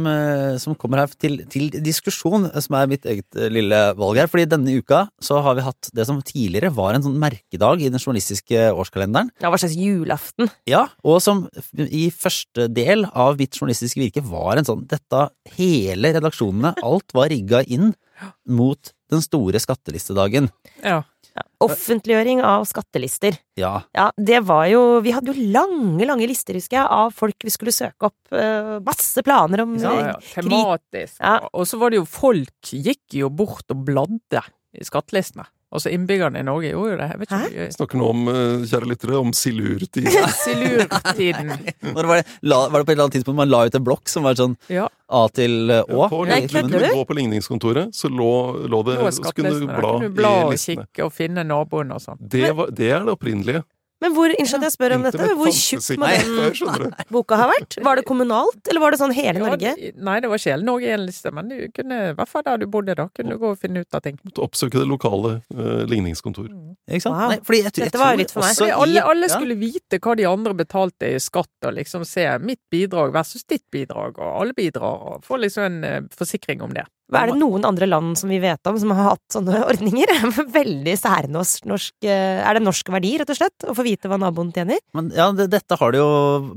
som kommer her til, til diskusjon, som er mitt eget lille valg her. Fordi denne uka så har vi hatt det som tidligere var en sånn merkedag i den journalistiske årskalenderen. Ja, hva slags julaften? Ja, og som i første del av mitt journalistiske virke var en sånn Dette, hele redaksjonene, alt var rigga inn <gasps> mot den store skattelistedagen. Ja. Ja. Offentliggjøring av skattelister. Ja. Ja, det var jo Vi hadde jo lange, lange lister, husker jeg, av folk vi skulle søke opp. Uh, masse planer om Ja, ja, tematisk. Ja. Og så var det jo folk gikk jo bort og bladde i skattelistene. Altså innbyggerne i Norge gjorde jo det. Jeg vet ikke Hæ? Snakker nå om, eh, kjære lyttere, om silurtiden. Silurtiden. <laughs> Var, det, la, var det på et eller annet tidspunkt man la ut en blokk som var sånn Ja. A til Å? Å? På, Nei, du kunne du? gå på ligningskontoret, så lå, lå det er Så kunne du. Bla kunne du bla i og kikke og finne naboen og sånn. Det, det er det opprinnelige. Men hvor, innskyld at jeg spør om dette, hvor tjukk må den boka ha vært? Var det kommunalt, eller var det sånn hele Ja, Norge? nei, det var ikke hele Norge i en liste, men du kunne, i hvert fall der du bodde, da kunne du gå og finne ut av ting. Måtte oppsøke det lokale uh, ligningskontor. Ikke sant? Wow. Nei, fordi jeg, jeg Dette var litt for meg. også alle, alle ja. skulle vite hva de andre betalte i skatt, og liksom se mitt bidrag versus ditt bidrag, og alle bidrar, og få liksom en uh, forsikring om det. Er det noen andre land som vi vet om som har hatt sånne <laughs> ordninger? Veldig særnorsk norsk, eh, Er det norsk verdi, rett og slett? Å få vite hva naboen tjener? Men ja, det, dette har det jo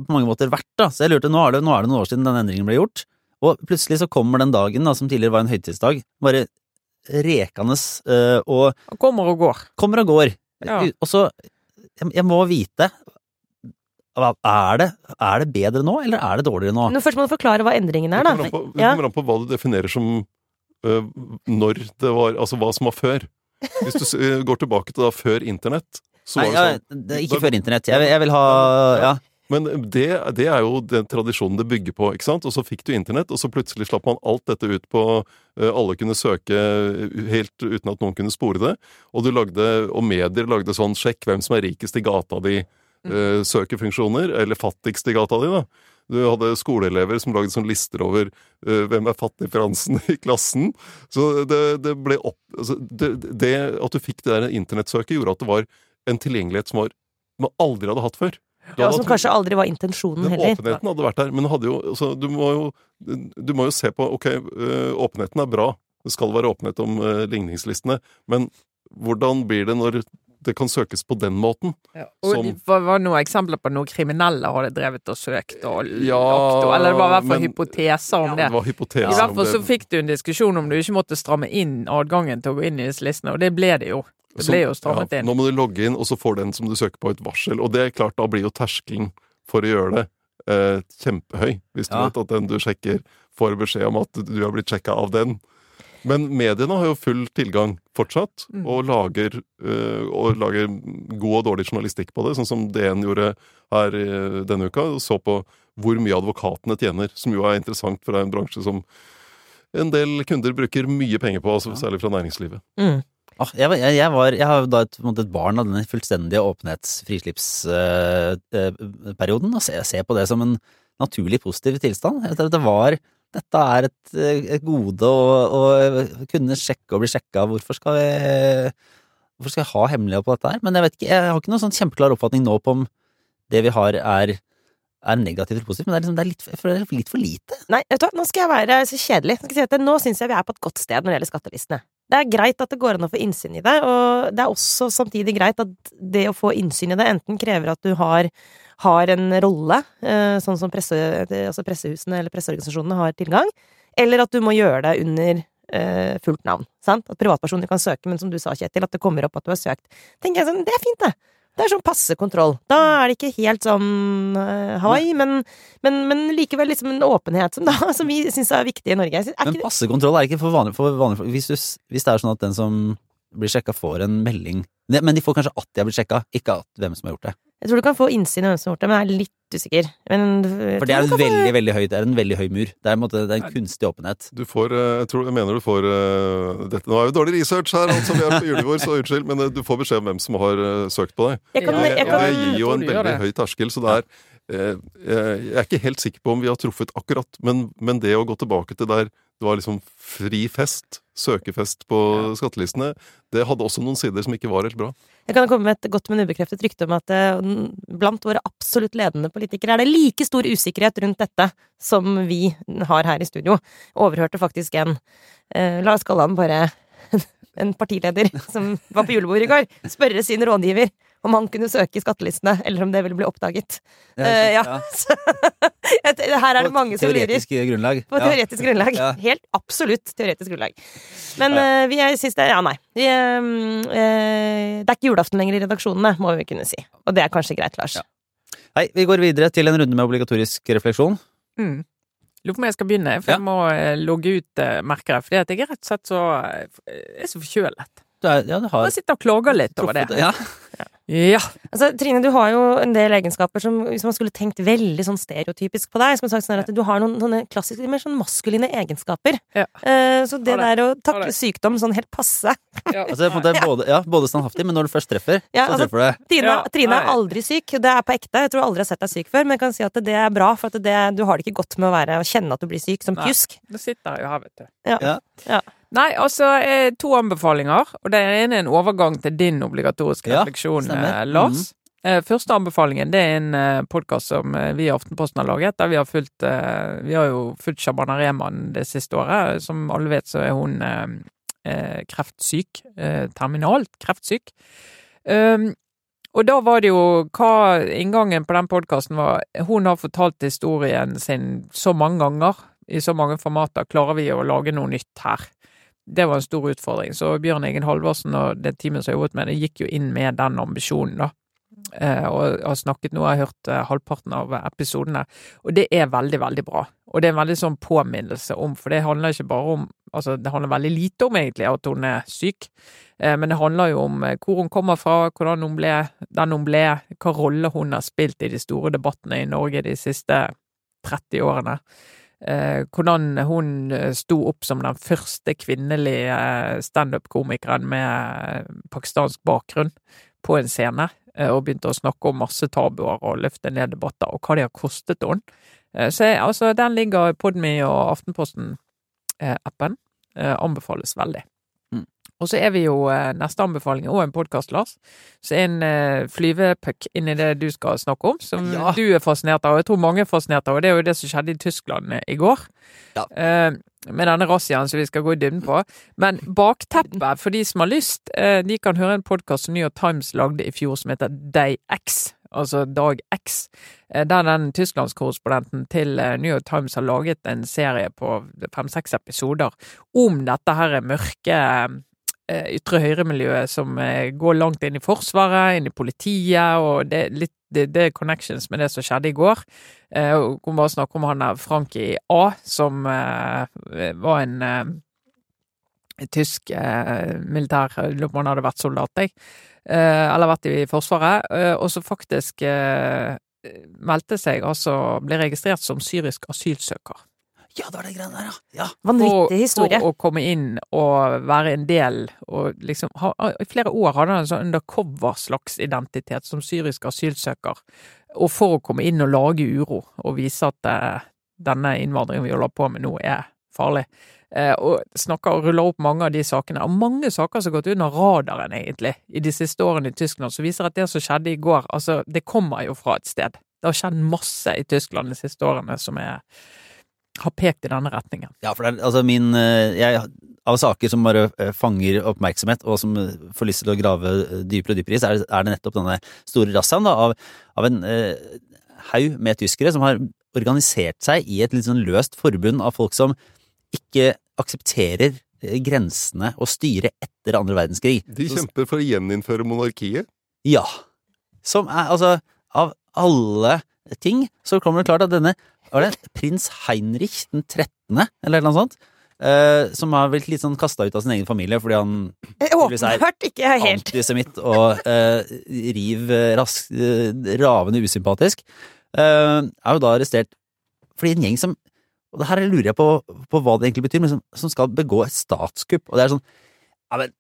på mange måter vært, da. Så jeg lurte, nå er det, nå er det noen år siden den endringen ble gjort. Og plutselig så kommer den dagen, da, som tidligere var en høytidsdag, bare rekende øh, og kommer og går. kommer og går. Ja. Og så jeg, jeg må vite hva- er det, er det bedre nå, eller er det dårligere nå? Nå først må du forklare hva endringen er, da. kommer an på, Ja. kommer an på hva du definerer som når det var Altså hva som var før. Hvis du øh, går tilbake til da før internett, så Nei, var det ja, sånn det ikke før internett. Jeg, vil- jeg vil ha Ja. Men det, det er jo den tradisjonen det bygger på, ikke sant? Og så fikk du internett, og så plutselig slapp man alt dette ut på øh, Alle kunne søke helt uten at noen kunne spore det. Og du lagde, og medier lagde sånn sjekk hvem som er rikest i gata di'-søkefunksjoner. Mm. eller fattigst i gata di, da. Du hadde skoleelever som lagde sånne lister over uh, hvem er fattigfransen i klassen. Så det, det ble opp altså det, det at du fikk det der internettsøket, gjorde at det var en tilgjengelighet som var, man aldri hadde hatt før. Ja, som kanskje aldri var intensjonen den heller. åpenheten hadde vært der, men jo, altså, du, må jo, du må jo se på Ok, øh, åpenheten er bra. Det skal være åpenhet om øh, ligningslistene. Men hvordan blir det når det kan søkes på den måten? Og Som- det var, noen eksempler på noen kriminelle hadde drevet og søkt og Ja, lagt, og- Eller det var i hvert fall men- hypoteser om det. Det var hypoteser I hvert fall så fikk du en diskusjon om du ikke måtte stramme inn adgangen til å gå inn i disse listene, og det ble det jo. Det ble jo strammet ja, inn. Nå må du logge inn, og så får den som du søker på, et varsel. Og det er klart, da blir jo terskelen for å gjøre det eh, kjempehøy. Hvis du Ja. vet at den du sjekker, får beskjed om at du har blitt sjekka av den. Men mediene har jo full tilgang fortsatt, Mm. og lager, eh, og lager god og dårlig journalistikk på det, sånn som DN gjorde her eh, denne uka. og Så på hvor mye advokatene tjener, som jo er interessant, for det er en bransje som en del kunder bruker mye penger på, altså, særlig fra næringslivet. Mm. Ah, jeg, jeg, jeg, var, jeg har da et, et barn av denne fullstendige åpenhets-frislippsperioden, og ser, ser på det som en naturlig positiv tilstand. Det var Dette er et, eh, et gode å, kunne sjekke og bli sjekka. Hvorfor skal vi Hvorfor skal jeg ha hemmelighet på dette her? Men jeg vet ikke, jeg har ikke noen sånn kjempeklar oppfatning nå på om det vi har er er negativt eller positivt, men det er, liksom, det er litt, det er litt for lite. Nei, vet du hva, nå skal jeg være så kjedelig. Nå, si nå syns jeg vi er på et godt sted når det gjelder skattelistene. Det er greit at det går an å få innsyn i det, og det er også samtidig greit at det å få innsyn i det enten krever at du har, har en rolle, eh, sånn som presse, altså pressehusene eller presseorganisasjonene har tilgang, eller at du må gjøre det under eh, fullt navn. Sant? At privatpersoner kan søke, men som du sa, Kjetil, at det kommer opp at du har søkt. tenker jeg sånn, Det er fint, det. Det er sånn passe kontroll. Da er det ikke helt sånn uh, Hawaii, men, men, men likevel liksom en åpenhet som, da, <laughs> som vi syns er viktig i Norge. Synes, Men passe kontroll er ikke for vanlig, for vanlig for, Hvis, du, hvis det er sånn at den som blir sjekka, får en melding Men de får kanskje at de har blitt sjekka, ikke at hvem som har gjort det. Jeg tror du kan få innsyn i hvem som har gjort det, men jeg er litt usikker. Men For det er en veldig veldig høy, det er en veldig høy mur. Det er, en måte, det er en kunstig åpenhet. Du får, eh, jeg, tror, jeg mener du får eh, dette, Nå er jo dårlig research her, altså vi er på julebord, så unnskyld, men eh, du får beskjed om hvem som har eh, søkt på deg. Jeg kan, Og det, jeg og kan, det gir jo en veldig høy terskel, så det er eh, Jeg er ikke helt sikker på om vi har truffet akkurat, men, men det å gå tilbake til der det var liksom fri fest, søkefest på skattelistene, det hadde også noen sider som ikke var helt bra. jeg kan komme med et godt, men ubekreftet rykte om at eh, blant våre absolutt ledende politikere er det like stor usikkerhet rundt dette som vi har her i studio. Overhørte faktisk en. Eh, La oss kalle han bare <laughs> en partileder som var på julebord i går, spørre sin rådgiver om han kunne søke i skattelistene, eller om det ville bli oppdaget. Eh, ja. <laughs> ja. her er det mange som lurer. Teoretisk grunnlag. På Ja. teoretisk grunnlag. Ja. Helt absolutt teoretisk grunnlag. Men uh, vi er siste Ja, nei. Vi, eh, eh, det er ikke julaften lenger i redaksjonene, må vi kunne si. Og det er kanskje greit, Lars. Ja. Hei, vi går videre til en runde med obligatorisk refleksjon. Mm. Lurer på om jeg skal begynne, for Ja. jeg må logge ut, merker jeg. Fordi at jeg er rett og slett så Jeg er så forkjølet. Du er, ja, du har Jeg sitter og klager litt over det. truffet Ja. Ja. Altså, Trine, du har jo en del egenskaper som hvis man skulle tenkt veldig sånn stereotypisk på deg, skulle sagt sånn at du har noen, noen klassiske, mer sånn maskuline egenskaper. Ja. Uh, så det det. der å takle sykdom sånn helt passe Altså, på en både, ja, både standhaftig, men når du først treffer, Ja, så altså- treffer du. Trine, Ja, Trine er aldri syk, det er på ekte. Jeg tror aldri jeg har sett deg syk før, men jeg kan si at det er bra, for at det, du har det ikke godt med å være å kjenne at du blir syk som pjusk. Nå sitter jeg jo her, vet du. Ja. Nei, altså eh, to anbefalinger. Og det ene er en overgang til din obligatoriske Ja, refleksjon, eh, Lars. Eh, Første anbefalingen det er en eh, podkast som vi i Aftenposten har laget. Der vi har fulgt Vi har jo fulgt Shabana Rehman det siste året. Som alle vet, så er hun kreftsyk. Terminalt kreftsyk. Um, og da var det jo hva inngangen på den podkasten var Hun har fortalt historien sin så mange ganger, i så mange formater. Klarer vi å lage noe nytt her? Det var en stor utfordring. Så Bjørn Egen Halvorsen og det teamet som jobbet med det, gikk jo inn med den ambisjonen, da. Eh, og har snakket nå, jeg har hørt eh, halvparten av episodene, og det er veldig, veldig bra. Og det er en veldig sånn påminnelse om, for det handler ikke bare om Altså, det handler veldig lite om egentlig at hun er syk, eh, men det handler jo om hvor hun kommer fra, hvordan hun ble den hun ble, hva rolle hun har spilt i de store debattene i Norge de siste 30 årene. Eh, hvordan hun eh, sto opp som den første kvinnelige eh, standup-komikeren med pakistansk bakgrunn på en scene, og begynte å snakke om masse tabuer og løfte ned debatter, og hva det har kostet henne. Så jeg, altså, den ligger Podme og Aftenposten-appen. Anbefales veldig. Og så er vi jo eh, neste anbefaling og en podkast, Lars. Så er en eh, flyvepuck inni det du skal snakke om, som Ja. du er fascinert av. og Jeg tror mange er fascinert av, og det er jo det som skjedde i Tyskland eh, i går. Ja. Med denne razziaen som vi skal gå i dybden på. Men bakteppet <laughs> for de som har lyst, de kan høre en podkast som New York Times lagde i fjor som heter Day X, altså Dag X, der den tysklandskorrespondenten til New York Times har laget en serie på fem-seks episoder om dette her mørke ytre høyre-miljøet som eh, går langt inn i Forsvaret, inn i politiet, og det er litt det, det er connections med det som skjedde i går. Eh, og Kom bare snakke om han der Frankie A, som eh, var en eh, tysk eh, militær Lurer på om han hadde vært soldat, jeg. Eh, eller vært i Forsvaret. Eh, og så faktisk eh, meldte seg, altså ble registrert som syrisk asylsøker. Ja, det var det greiene der, ja. ja. Vanvittig historie. For å komme inn og være en del, og liksom ha, I flere år hadde han en sånn undercover slags identitet som syrisk asylsøker, og for å komme inn og lage uro, og vise at eh, denne innvandringen vi holder på med nå, er farlig. Eh, og snakker og ruller opp mange av de sakene, og mange saker som har gått under radaren, egentlig, i de siste årene i Tyskland, som viser at det som skjedde i går, altså, det kommer jo fra et sted. Det har skjedd masse i Tyskland de siste årene som er har pekt i denne retningen. Ja, for det er altså min eh, jeg, Av saker som bare eh, fanger oppmerksomhet, og som eh, får lyst til å grave dypere og dypere i, så er det, er det nettopp denne store razziaen av, av en eh, haug med tyskere som har organisert seg i et litt sånn løst forbund av folk som ikke aksepterer grensene og styret etter andre verdenskrig. De kjemper for å gjeninnføre monarkiet. Ja. Som er altså Av alle ting så kommer det klart at denne Var det prins Heinrich den 13., eller noe sånt? eh, som har blitt litt sånn kasta ut av sin egen familie fordi han Åpenbart ikke helt antisemitt og eh, riv eh, rask, eh, ravende usympatisk, eh, er jo da arrestert fordi en gjeng som Og det her lurer jeg på, på hva det egentlig betyr, men som, som skal begå et statskupp. Og det er sånn Ja, men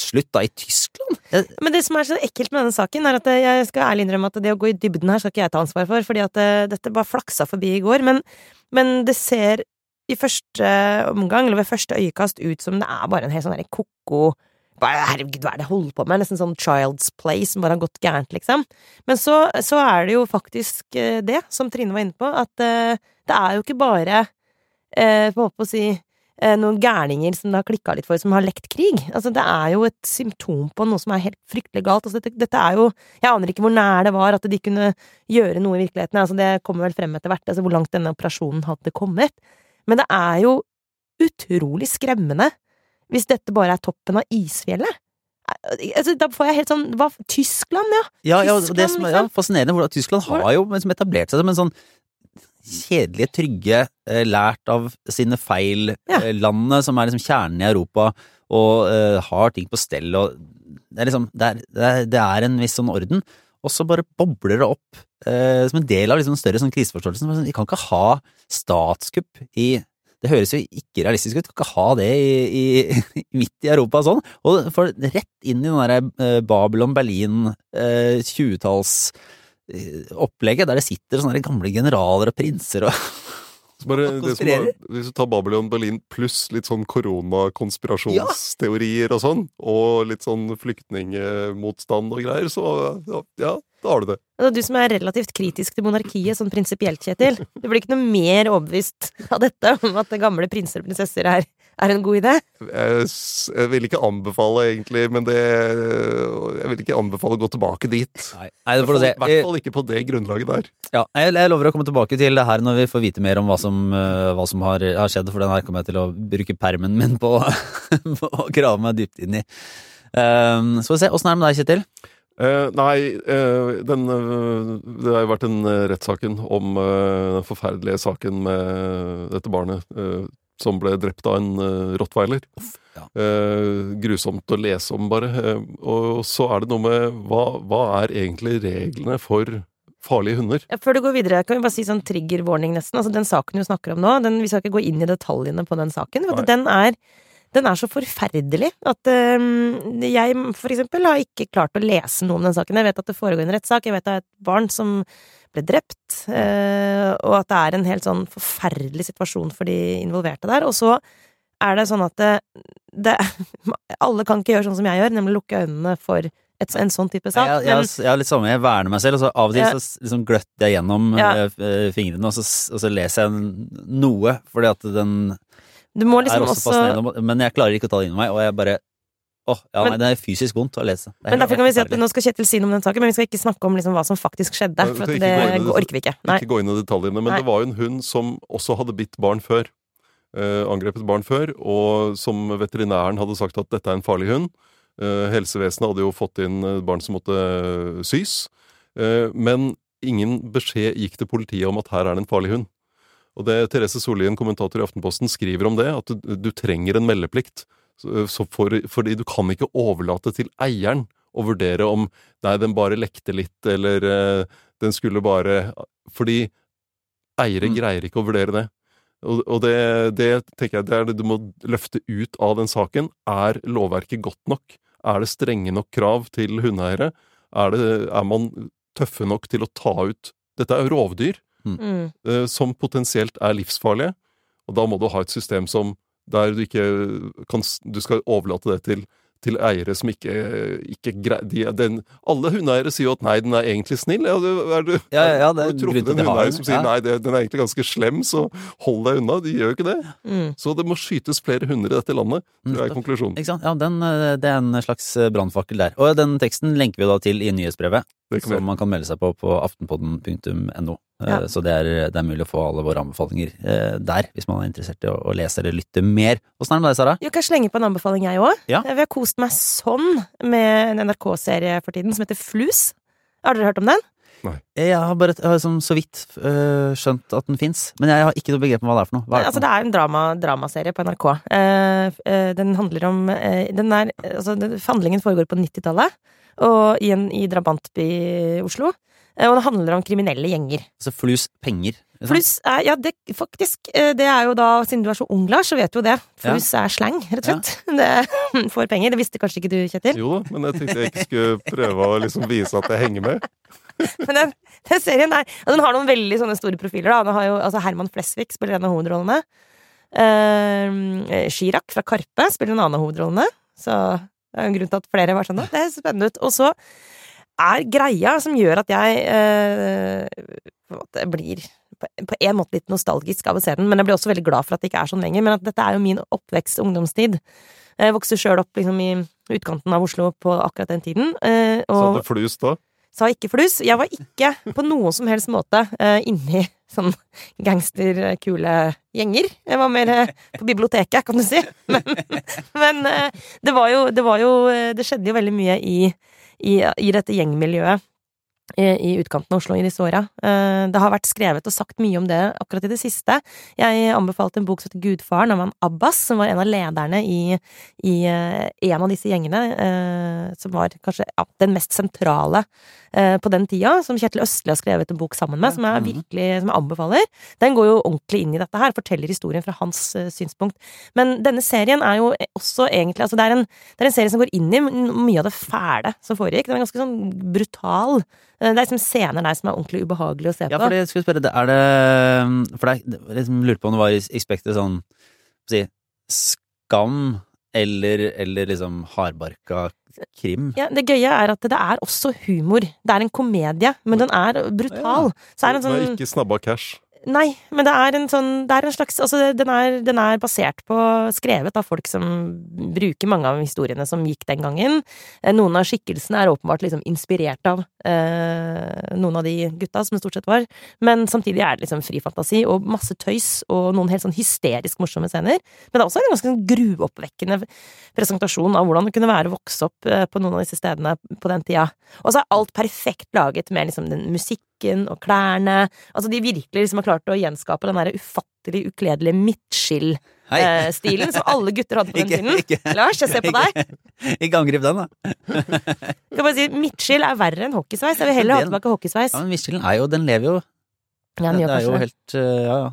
slutt da, i Tyskland? Men det som er så ekkelt med denne saken, er at eh, jeg skal ærlig innrømme at det å gå i dybden her skal ikke jeg ta ansvar for, fordi at eh, dette bare flaksa forbi i går. Men, men det ser i første omgang, eller ved første øyekast, ut som det er bare en helt sånn derre ko-ko Herregud, hva er det jeg holder på med? Nesten sånn Child's Play som bare har gått gærent, liksom. Men så, så er det jo faktisk eh, det, som Trine var inne på, at eh, det er jo ikke bare eh, på å si eh, noen gærninger som det har klikka litt for, som har lekt krig. Altså, det er jo et symptom på noe som er helt fryktelig galt. Altså, dette, dette er jo Jeg aner ikke hvor nær det var at de kunne gjøre noe i virkeligheten. Altså, det kommer vel frem etter hvert, altså hvor langt denne operasjonen hadde kommet. Men det er jo utrolig skremmende hvis dette bare er toppen av isfjellet. Altså, da får jeg helt sånn hva, Tyskland, ja! ja, ja, og det som er ja, liksom. fascinerende, hvordan Tyskland har jo liksom etablert seg som en sånn kjedelige, trygge, eh, lært av sine feil, Ja. eh, landet som er liksom kjernen i Europa, og uh, har ting på stell, og det er liksom, det er, det er, en viss sånn orden, og så bare bobler det opp uh, som en del av liksom den større sånn kriseforståelsen. Sånn, Vi kan ikke ha statskupp i det høres jo ikke realistisk ut. Vi kan ikke ha det i, i, <laughs> midt i Europa sånn. Og for rett inn i den derre eh, Babylon-Berlin eh, 20-talls eh, opplegget, der det sitter sånne gamle generaler og prinser og <laughs> bare, <laughs> det som var, hvis du tar Babylon Berlin pluss litt sånn koronakonspirasjonsteorier og sånn, og litt sånn flyktningemotstand og greier, så ja, ja da har du det. Altså, du som er relativt kritisk til monarkiet sånn prinsipielt, Kjetil. Du blir ikke noe mer overbevist av dette om at gamle prinser og prinsesser er, er en god idé? Jeg, jeg vil ikke anbefale, egentlig, men det Jeg vil ikke anbefale å gå tilbake dit. Nei, nei det får du se. I hvert fall ikke på det grunnlaget der. Ja, jeg, jeg lover å komme tilbake til det her når vi får vite mer om hva som, eh, hva som har, har skjedd, for den her kommer jeg til å bruke permen min på, <laughs> på å grave meg dypt inn i. Um, så får vi se. Åssen er det med deg, Kjetil? Eh, nei, eh, den, eh, det har jo vært den uh, rettssaken om eh, den forferdelige saken med dette barnet eh, som ble drept av en eh, rottweiler. ja. Eh, grusomt å lese om, bare. Eh, og så er det noe med hva, hva er egentlig reglene for farlige hunder? Ja, Før du går videre, kan vi bare si sånn trigger warning, nesten. Altså, den saken du snakker om nå, den, vi skal ikke gå inn i detaljene på den saken. For Nei. den er, den er så forferdelig at øh, jeg, for eksempel, har ikke klart å lese noe om den saken. Jeg vet at det foregår en rettssak, jeg vet det er et barn som ble drept, øh, og at det er en helt sånn forferdelig situasjon for de involverte der. Og så er det sånn at det, det <laughs> Alle kan ikke gjøre sånn som jeg gjør, nemlig lukke øynene for et, en sånn type sak. Jeg, jeg, jeg, har litt samme, jeg verner meg selv, og så av og til så liksom gløtter jeg gjennom Ja. eh, eh, fingrene, og så, og så leser jeg noe, fordi at den du må er liksom også også men jeg klarer ikke å ta det inn i meg, og jeg bare Åh, ja, Men- nei, det er fysisk vondt å lese. Men derfor kan vi si at Nå skal Kjetil si noe om den saken, men vi skal ikke snakke om liksom hva som faktisk skjedde. For at det inn orker vi ikke. Nei. Ikke gå inn i detaljene, men Nei. det var jo en hund som også hadde bitt barn før. Eh, angrepet barn før, og som veterinæren hadde sagt at dette er en farlig hund. Eh, helsevesenet hadde jo fått inn eh, barn som måtte eh, sys. Eh, men ingen beskjed gikk til politiet om at her er det en farlig hund. Og det Therese Sollien, kommentator i Aftenposten, skriver om det, at du, du trenger en meldeplikt. Så, for, fordi du kan ikke overlate til eieren å vurdere om nei, den bare lekte litt, eller uh, den skulle bare Fordi eiere Mm. greier ikke å vurdere det. Og, og det, det tenker jeg det er det du må løfte ut av den saken. Er lovverket godt nok? Er det strenge nok krav til hundeeiere? Er, det, er man tøffe nok til å ta ut Dette er jo rovdyr Mm. eh, som potensielt er livsfarlige, og da må du ha et system som der du ikke kan Du skal overlate det til, til eiere som ikke, ikke greier de, den, Alle hundeeiere sier jo at 'nei, den er egentlig snill'. Ja, du, er du, Ja, ja, ja, det er har du truffet til at en de har hundeeier den. som sier Ja. 'nei, det, den er egentlig ganske slem, så hold deg unna'? De gjør jo ikke det. Mm. Så det må skytes flere hunder i dette landet, tror jeg er Mm. konklusjonen. Ikke sant? Ja, den, eh, det er en slags eh, brannfakkel der. Og den teksten lenker vi da til i nyhetsbrevet, som man kan melde seg på på aftenpodden.no. Eh, Ja. Så det er, det er mulig å få alle våre anbefalinger eh, der, hvis man er interessert i å, å lese eller lytte mer. Åssen er det med deg, Sara? Jeg kan slenge på en anbefaling, jeg òg? Ja. Vi har kost meg sånn med en NRK-serie for tiden som heter Flus. Har dere hørt om den? Jeg har bare jeg har liksom så vidt øh, skjønt at den fins, men jeg har ikke noe begrep om hva det er for noe. Hva er det Altså, for det er en drama, dramaserie på NRK. Uh, uh, den handler om uh, den er, altså, den, Handlingen foregår på 90-tallet, og i en i drabantby i Oslo. Eh, og det handler om kriminelle gjenger. Altså flus penger. Flus er Ja, det faktisk eh, Det er jo da, siden du er så ung, Lars, så vet du jo det. Flus er slang, rett og slett. <laughs> Det får penger. Det visste kanskje ikke du, Kjetil? Jo men jeg tenkte jeg ikke skulle prøve å liksom vise at jeg henger med. <laughs> Men den, den serien er og Den har noen veldig sånne store profiler. da Den har jo, altså Herman Flesvig spiller en av hovedrollene. Uh, fra Karpe spiller en annen av hovedrollene. Så det er en grunn til at flere var sånn «Å, Det ser spennende ut. Og så er greia som gjør at jeg eh, blir på en måte litt nostalgisk av å se den, men jeg blir også veldig glad for at det ikke er sånn lenger. Men at dette er jo min oppvekst og ungdomstid. Jeg vokste sjøl opp liksom i utkanten av Oslo på akkurat den tiden. eh, Så sa du flus da. sa ikke flus. Jeg var ikke på noen som helst måte eh, inni sånn gangsterkule gjenger. Jeg var mer eh, på biblioteket, kan du si. <laughs> Men, men eh, det var jo Det var jo eh, Det skjedde jo veldig mye i, i, i dette gjengmiljøet. I, utkanten av Oslo i disse åra. Eh, Det har vært skrevet og sagt mye om det akkurat i det siste. Jeg anbefalte en bok som heter Gudfaren, av han Abbas, som var en av lederne i, i eh, en av disse gjengene. eh, Som var kanskje ja, den mest sentrale på den tida, som Kjetil Østli har skrevet en bok sammen med, som jeg Mhm. virkelig som jeg anbefaler. Den går jo ordentlig inn i dette her, forteller historien fra hans synspunkt. Men denne serien er jo også egentlig altså det, er en, det er en serie som går inn i mye av det fæle som foregikk. Den er ganske sånn brutal. Eh, Det er liksom scener der som er ordentlig ubehagelig å se Ja, på. for det skulle jeg spørre, er det For det er, jeg liksom lurte på om det var i spekteret sånn si, skam eller, eller liksom hardbarka krim. Ja, det gøye er at det er også humor. Det er en komedie, men den er brutal. Så er det en Det er sånn ikke snabba cash. Nei, men det er en sånn Det er en slags Altså, den er, den er basert på Skrevet av folk som bruker mange av historiene som gikk den gangen. Eh, Noen av skikkelsene er åpenbart liksom inspirert av eh, noen av de gutta, som det stort sett var. Men samtidig er det liksom fri fantasi og masse tøys og noen helt sånn hysterisk morsomme scener. Men det er også en ganske sånn gruoppvekkende presentasjon av hvordan det kunne være å vokse opp eh, på noen av disse stedene på den tida. Og så er alt perfekt laget med liksom den musikken og klærne. Altså de virkelig liksom har klart å gjenskape den der ufattelig ukledelige midtskill-stilen som alle gutter hadde på den Ikke, tiden. ikke, Lars, jeg ser på deg. ikke, ikke angrip den, da. Kan bare si, Midtskill er verre enn hockeysveis. Jeg vil heller ha tilbake hockeysveis. Ja, men Midtskillen er jo Den lever jo. Ja, den det gjør er jo det. helt øh, Ja, ja.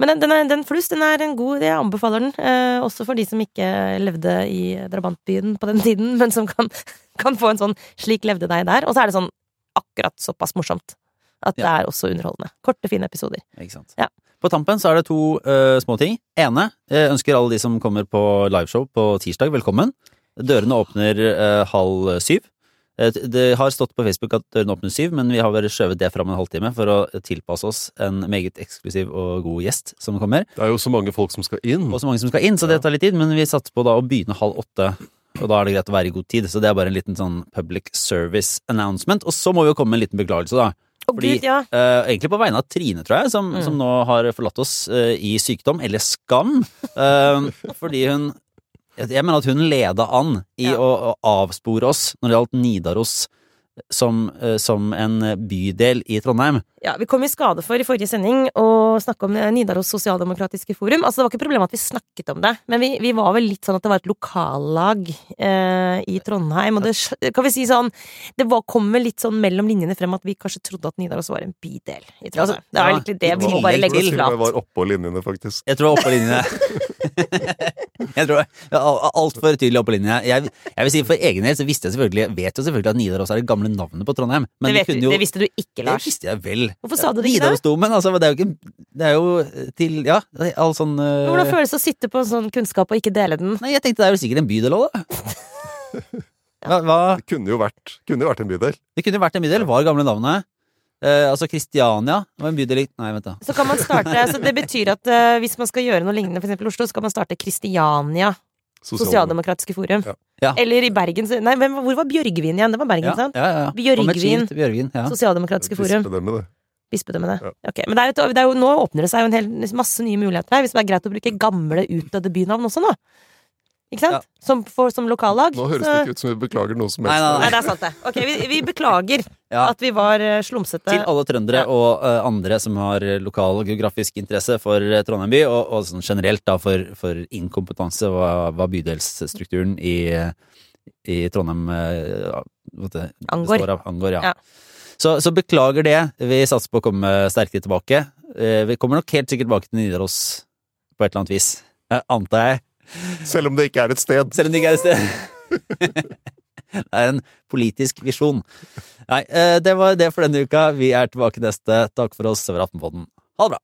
Men den, den, er, den fluss, den er en god Jeg anbefaler den. Eh, også for de som ikke levde i drabantbyen på den tiden, men som kan, kan få en sånn 'slik levde deg der'. Og så er det sånn akkurat såpass morsomt at det er også underholdende. Korte, fine episoder. Ikke sant. Ja. På tampen så er det to uh, småting. Ene jeg ønsker alle de som kommer på liveshow på tirsdag, velkommen. Dørene åpner uh, halv syv. Eh, Det har stått på Facebook at dørene åpner syv, men vi har bare skjøvet det fram en halvtime for å tilpasse oss en meget eksklusiv og god gjest som kommer. Det er jo så mange folk som skal inn. Og så mange som skal inn, så det tar litt tid, men vi satser på da å begynne halv åtte. Og da er det greit å være i god tid, så det er bare en liten sånn public service announcement. Og så må vi jo komme med en liten beklagelse, da. Å Fordi- gud, ja! uh, egentlig på vegne av Trine, tror jeg, som, Mm. som nå har forlatt oss uh, i sykdom, eller skam. Uh, <laughs> fordi hun jeg mener at hun leda an i Ja. å, å avspore oss når det gjaldt Nidaros som, eh, som en bydel i Trondheim. Ja, Vi kom i skade for i forrige sending å snakke om eh, Nidaros sosialdemokratiske forum. Altså Det var ikke problemet at vi snakket om det, men vi, vi var vel litt sånn at det var et lokallag eh, i Trondheim. Og det kan vi si sånn Det var, kom vel litt sånn mellom linjene frem at vi kanskje trodde at Nidaros var en bydel i Ja, altså, Trondheim. det er ja, egentlig det vi må bare Jeg legge tror oss til og med flat. var oppå linjene, faktisk. Jeg tror det var oppå linjene. <laughs> <laughs> jeg tror Altfor tydelig oppå linjene. Jeg, jeg vil si For egen del så visste jeg selvfølgelig vet jo selvfølgelig at Nidaros er det gamle navnet på Trondheim. Men Det, vet kunne jo det visste du ikke, Lars. Det visste jeg vel. Hvorfor sa du det ikke da? Nidarosdomen, altså. Det er jo ikke Det er jo til Ja, all sånn uh... Hvordan føles det å sitte på sånn kunnskap og ikke dele den? Nei, jeg tenkte det er jo sikkert en bydel òg, da. <laughs> Hva, hva Det kunne jo vært, kunne vært en bydel. Det kunne jo vært en bydel. Var gamle navnet. Eh, altså Kristiania var en bydel i Nei, vent, da. Så kan man starte, så det betyr at eh, hvis man skal gjøre noe lignende i Oslo, så kan man starte Kristiania Sosialdemokratiske forum. Ja. Ja. Eller i Bergen så- Nei, hvem, hvor var Bjørgvin igjen? Det var Bergen, Ja, sant? ja, ja. Bjørgvin. Og Bjørgvin. Ja. Sosialdemokratiske forum. Bispedømme, det. Bispedømmene. Ja. Ok, Men det er, jo, det er jo, nå åpner det seg jo en hel masse nye muligheter her, hvis det er greit å bruke gamle, utdødde bynavn også nå. Ikke sant? Som, for, som lokallag. Nå høres så- det ikke ut som vi beklager noe som helst. Nei, nei, Nei, det er sant, det. Ok, vi, vi beklager Ja. at vi var eh, slumsete. Til alle trøndere Ja. og uh, andre som har lokal geografisk interesse for eh, Trondheim by, og, og sånn generelt da for, for inkompetanse hva, hva bydelsstrukturen i, i Trondheim uh, ja, det Angår. av. Angår ja. Ja. Så, så beklager det. Vi satser på å komme sterkere tilbake. Uh, Vi kommer nok helt sikkert tilbake til Nidaros på et eller annet vis. Antar jeg. Selv om det ikke er et sted. Selv om det ikke er et sted. <laughs> Det er en politisk visjon. Nei, eh, det var det for denne uka. Vi er tilbake neste. Takk for oss. Det var. Ha det bra.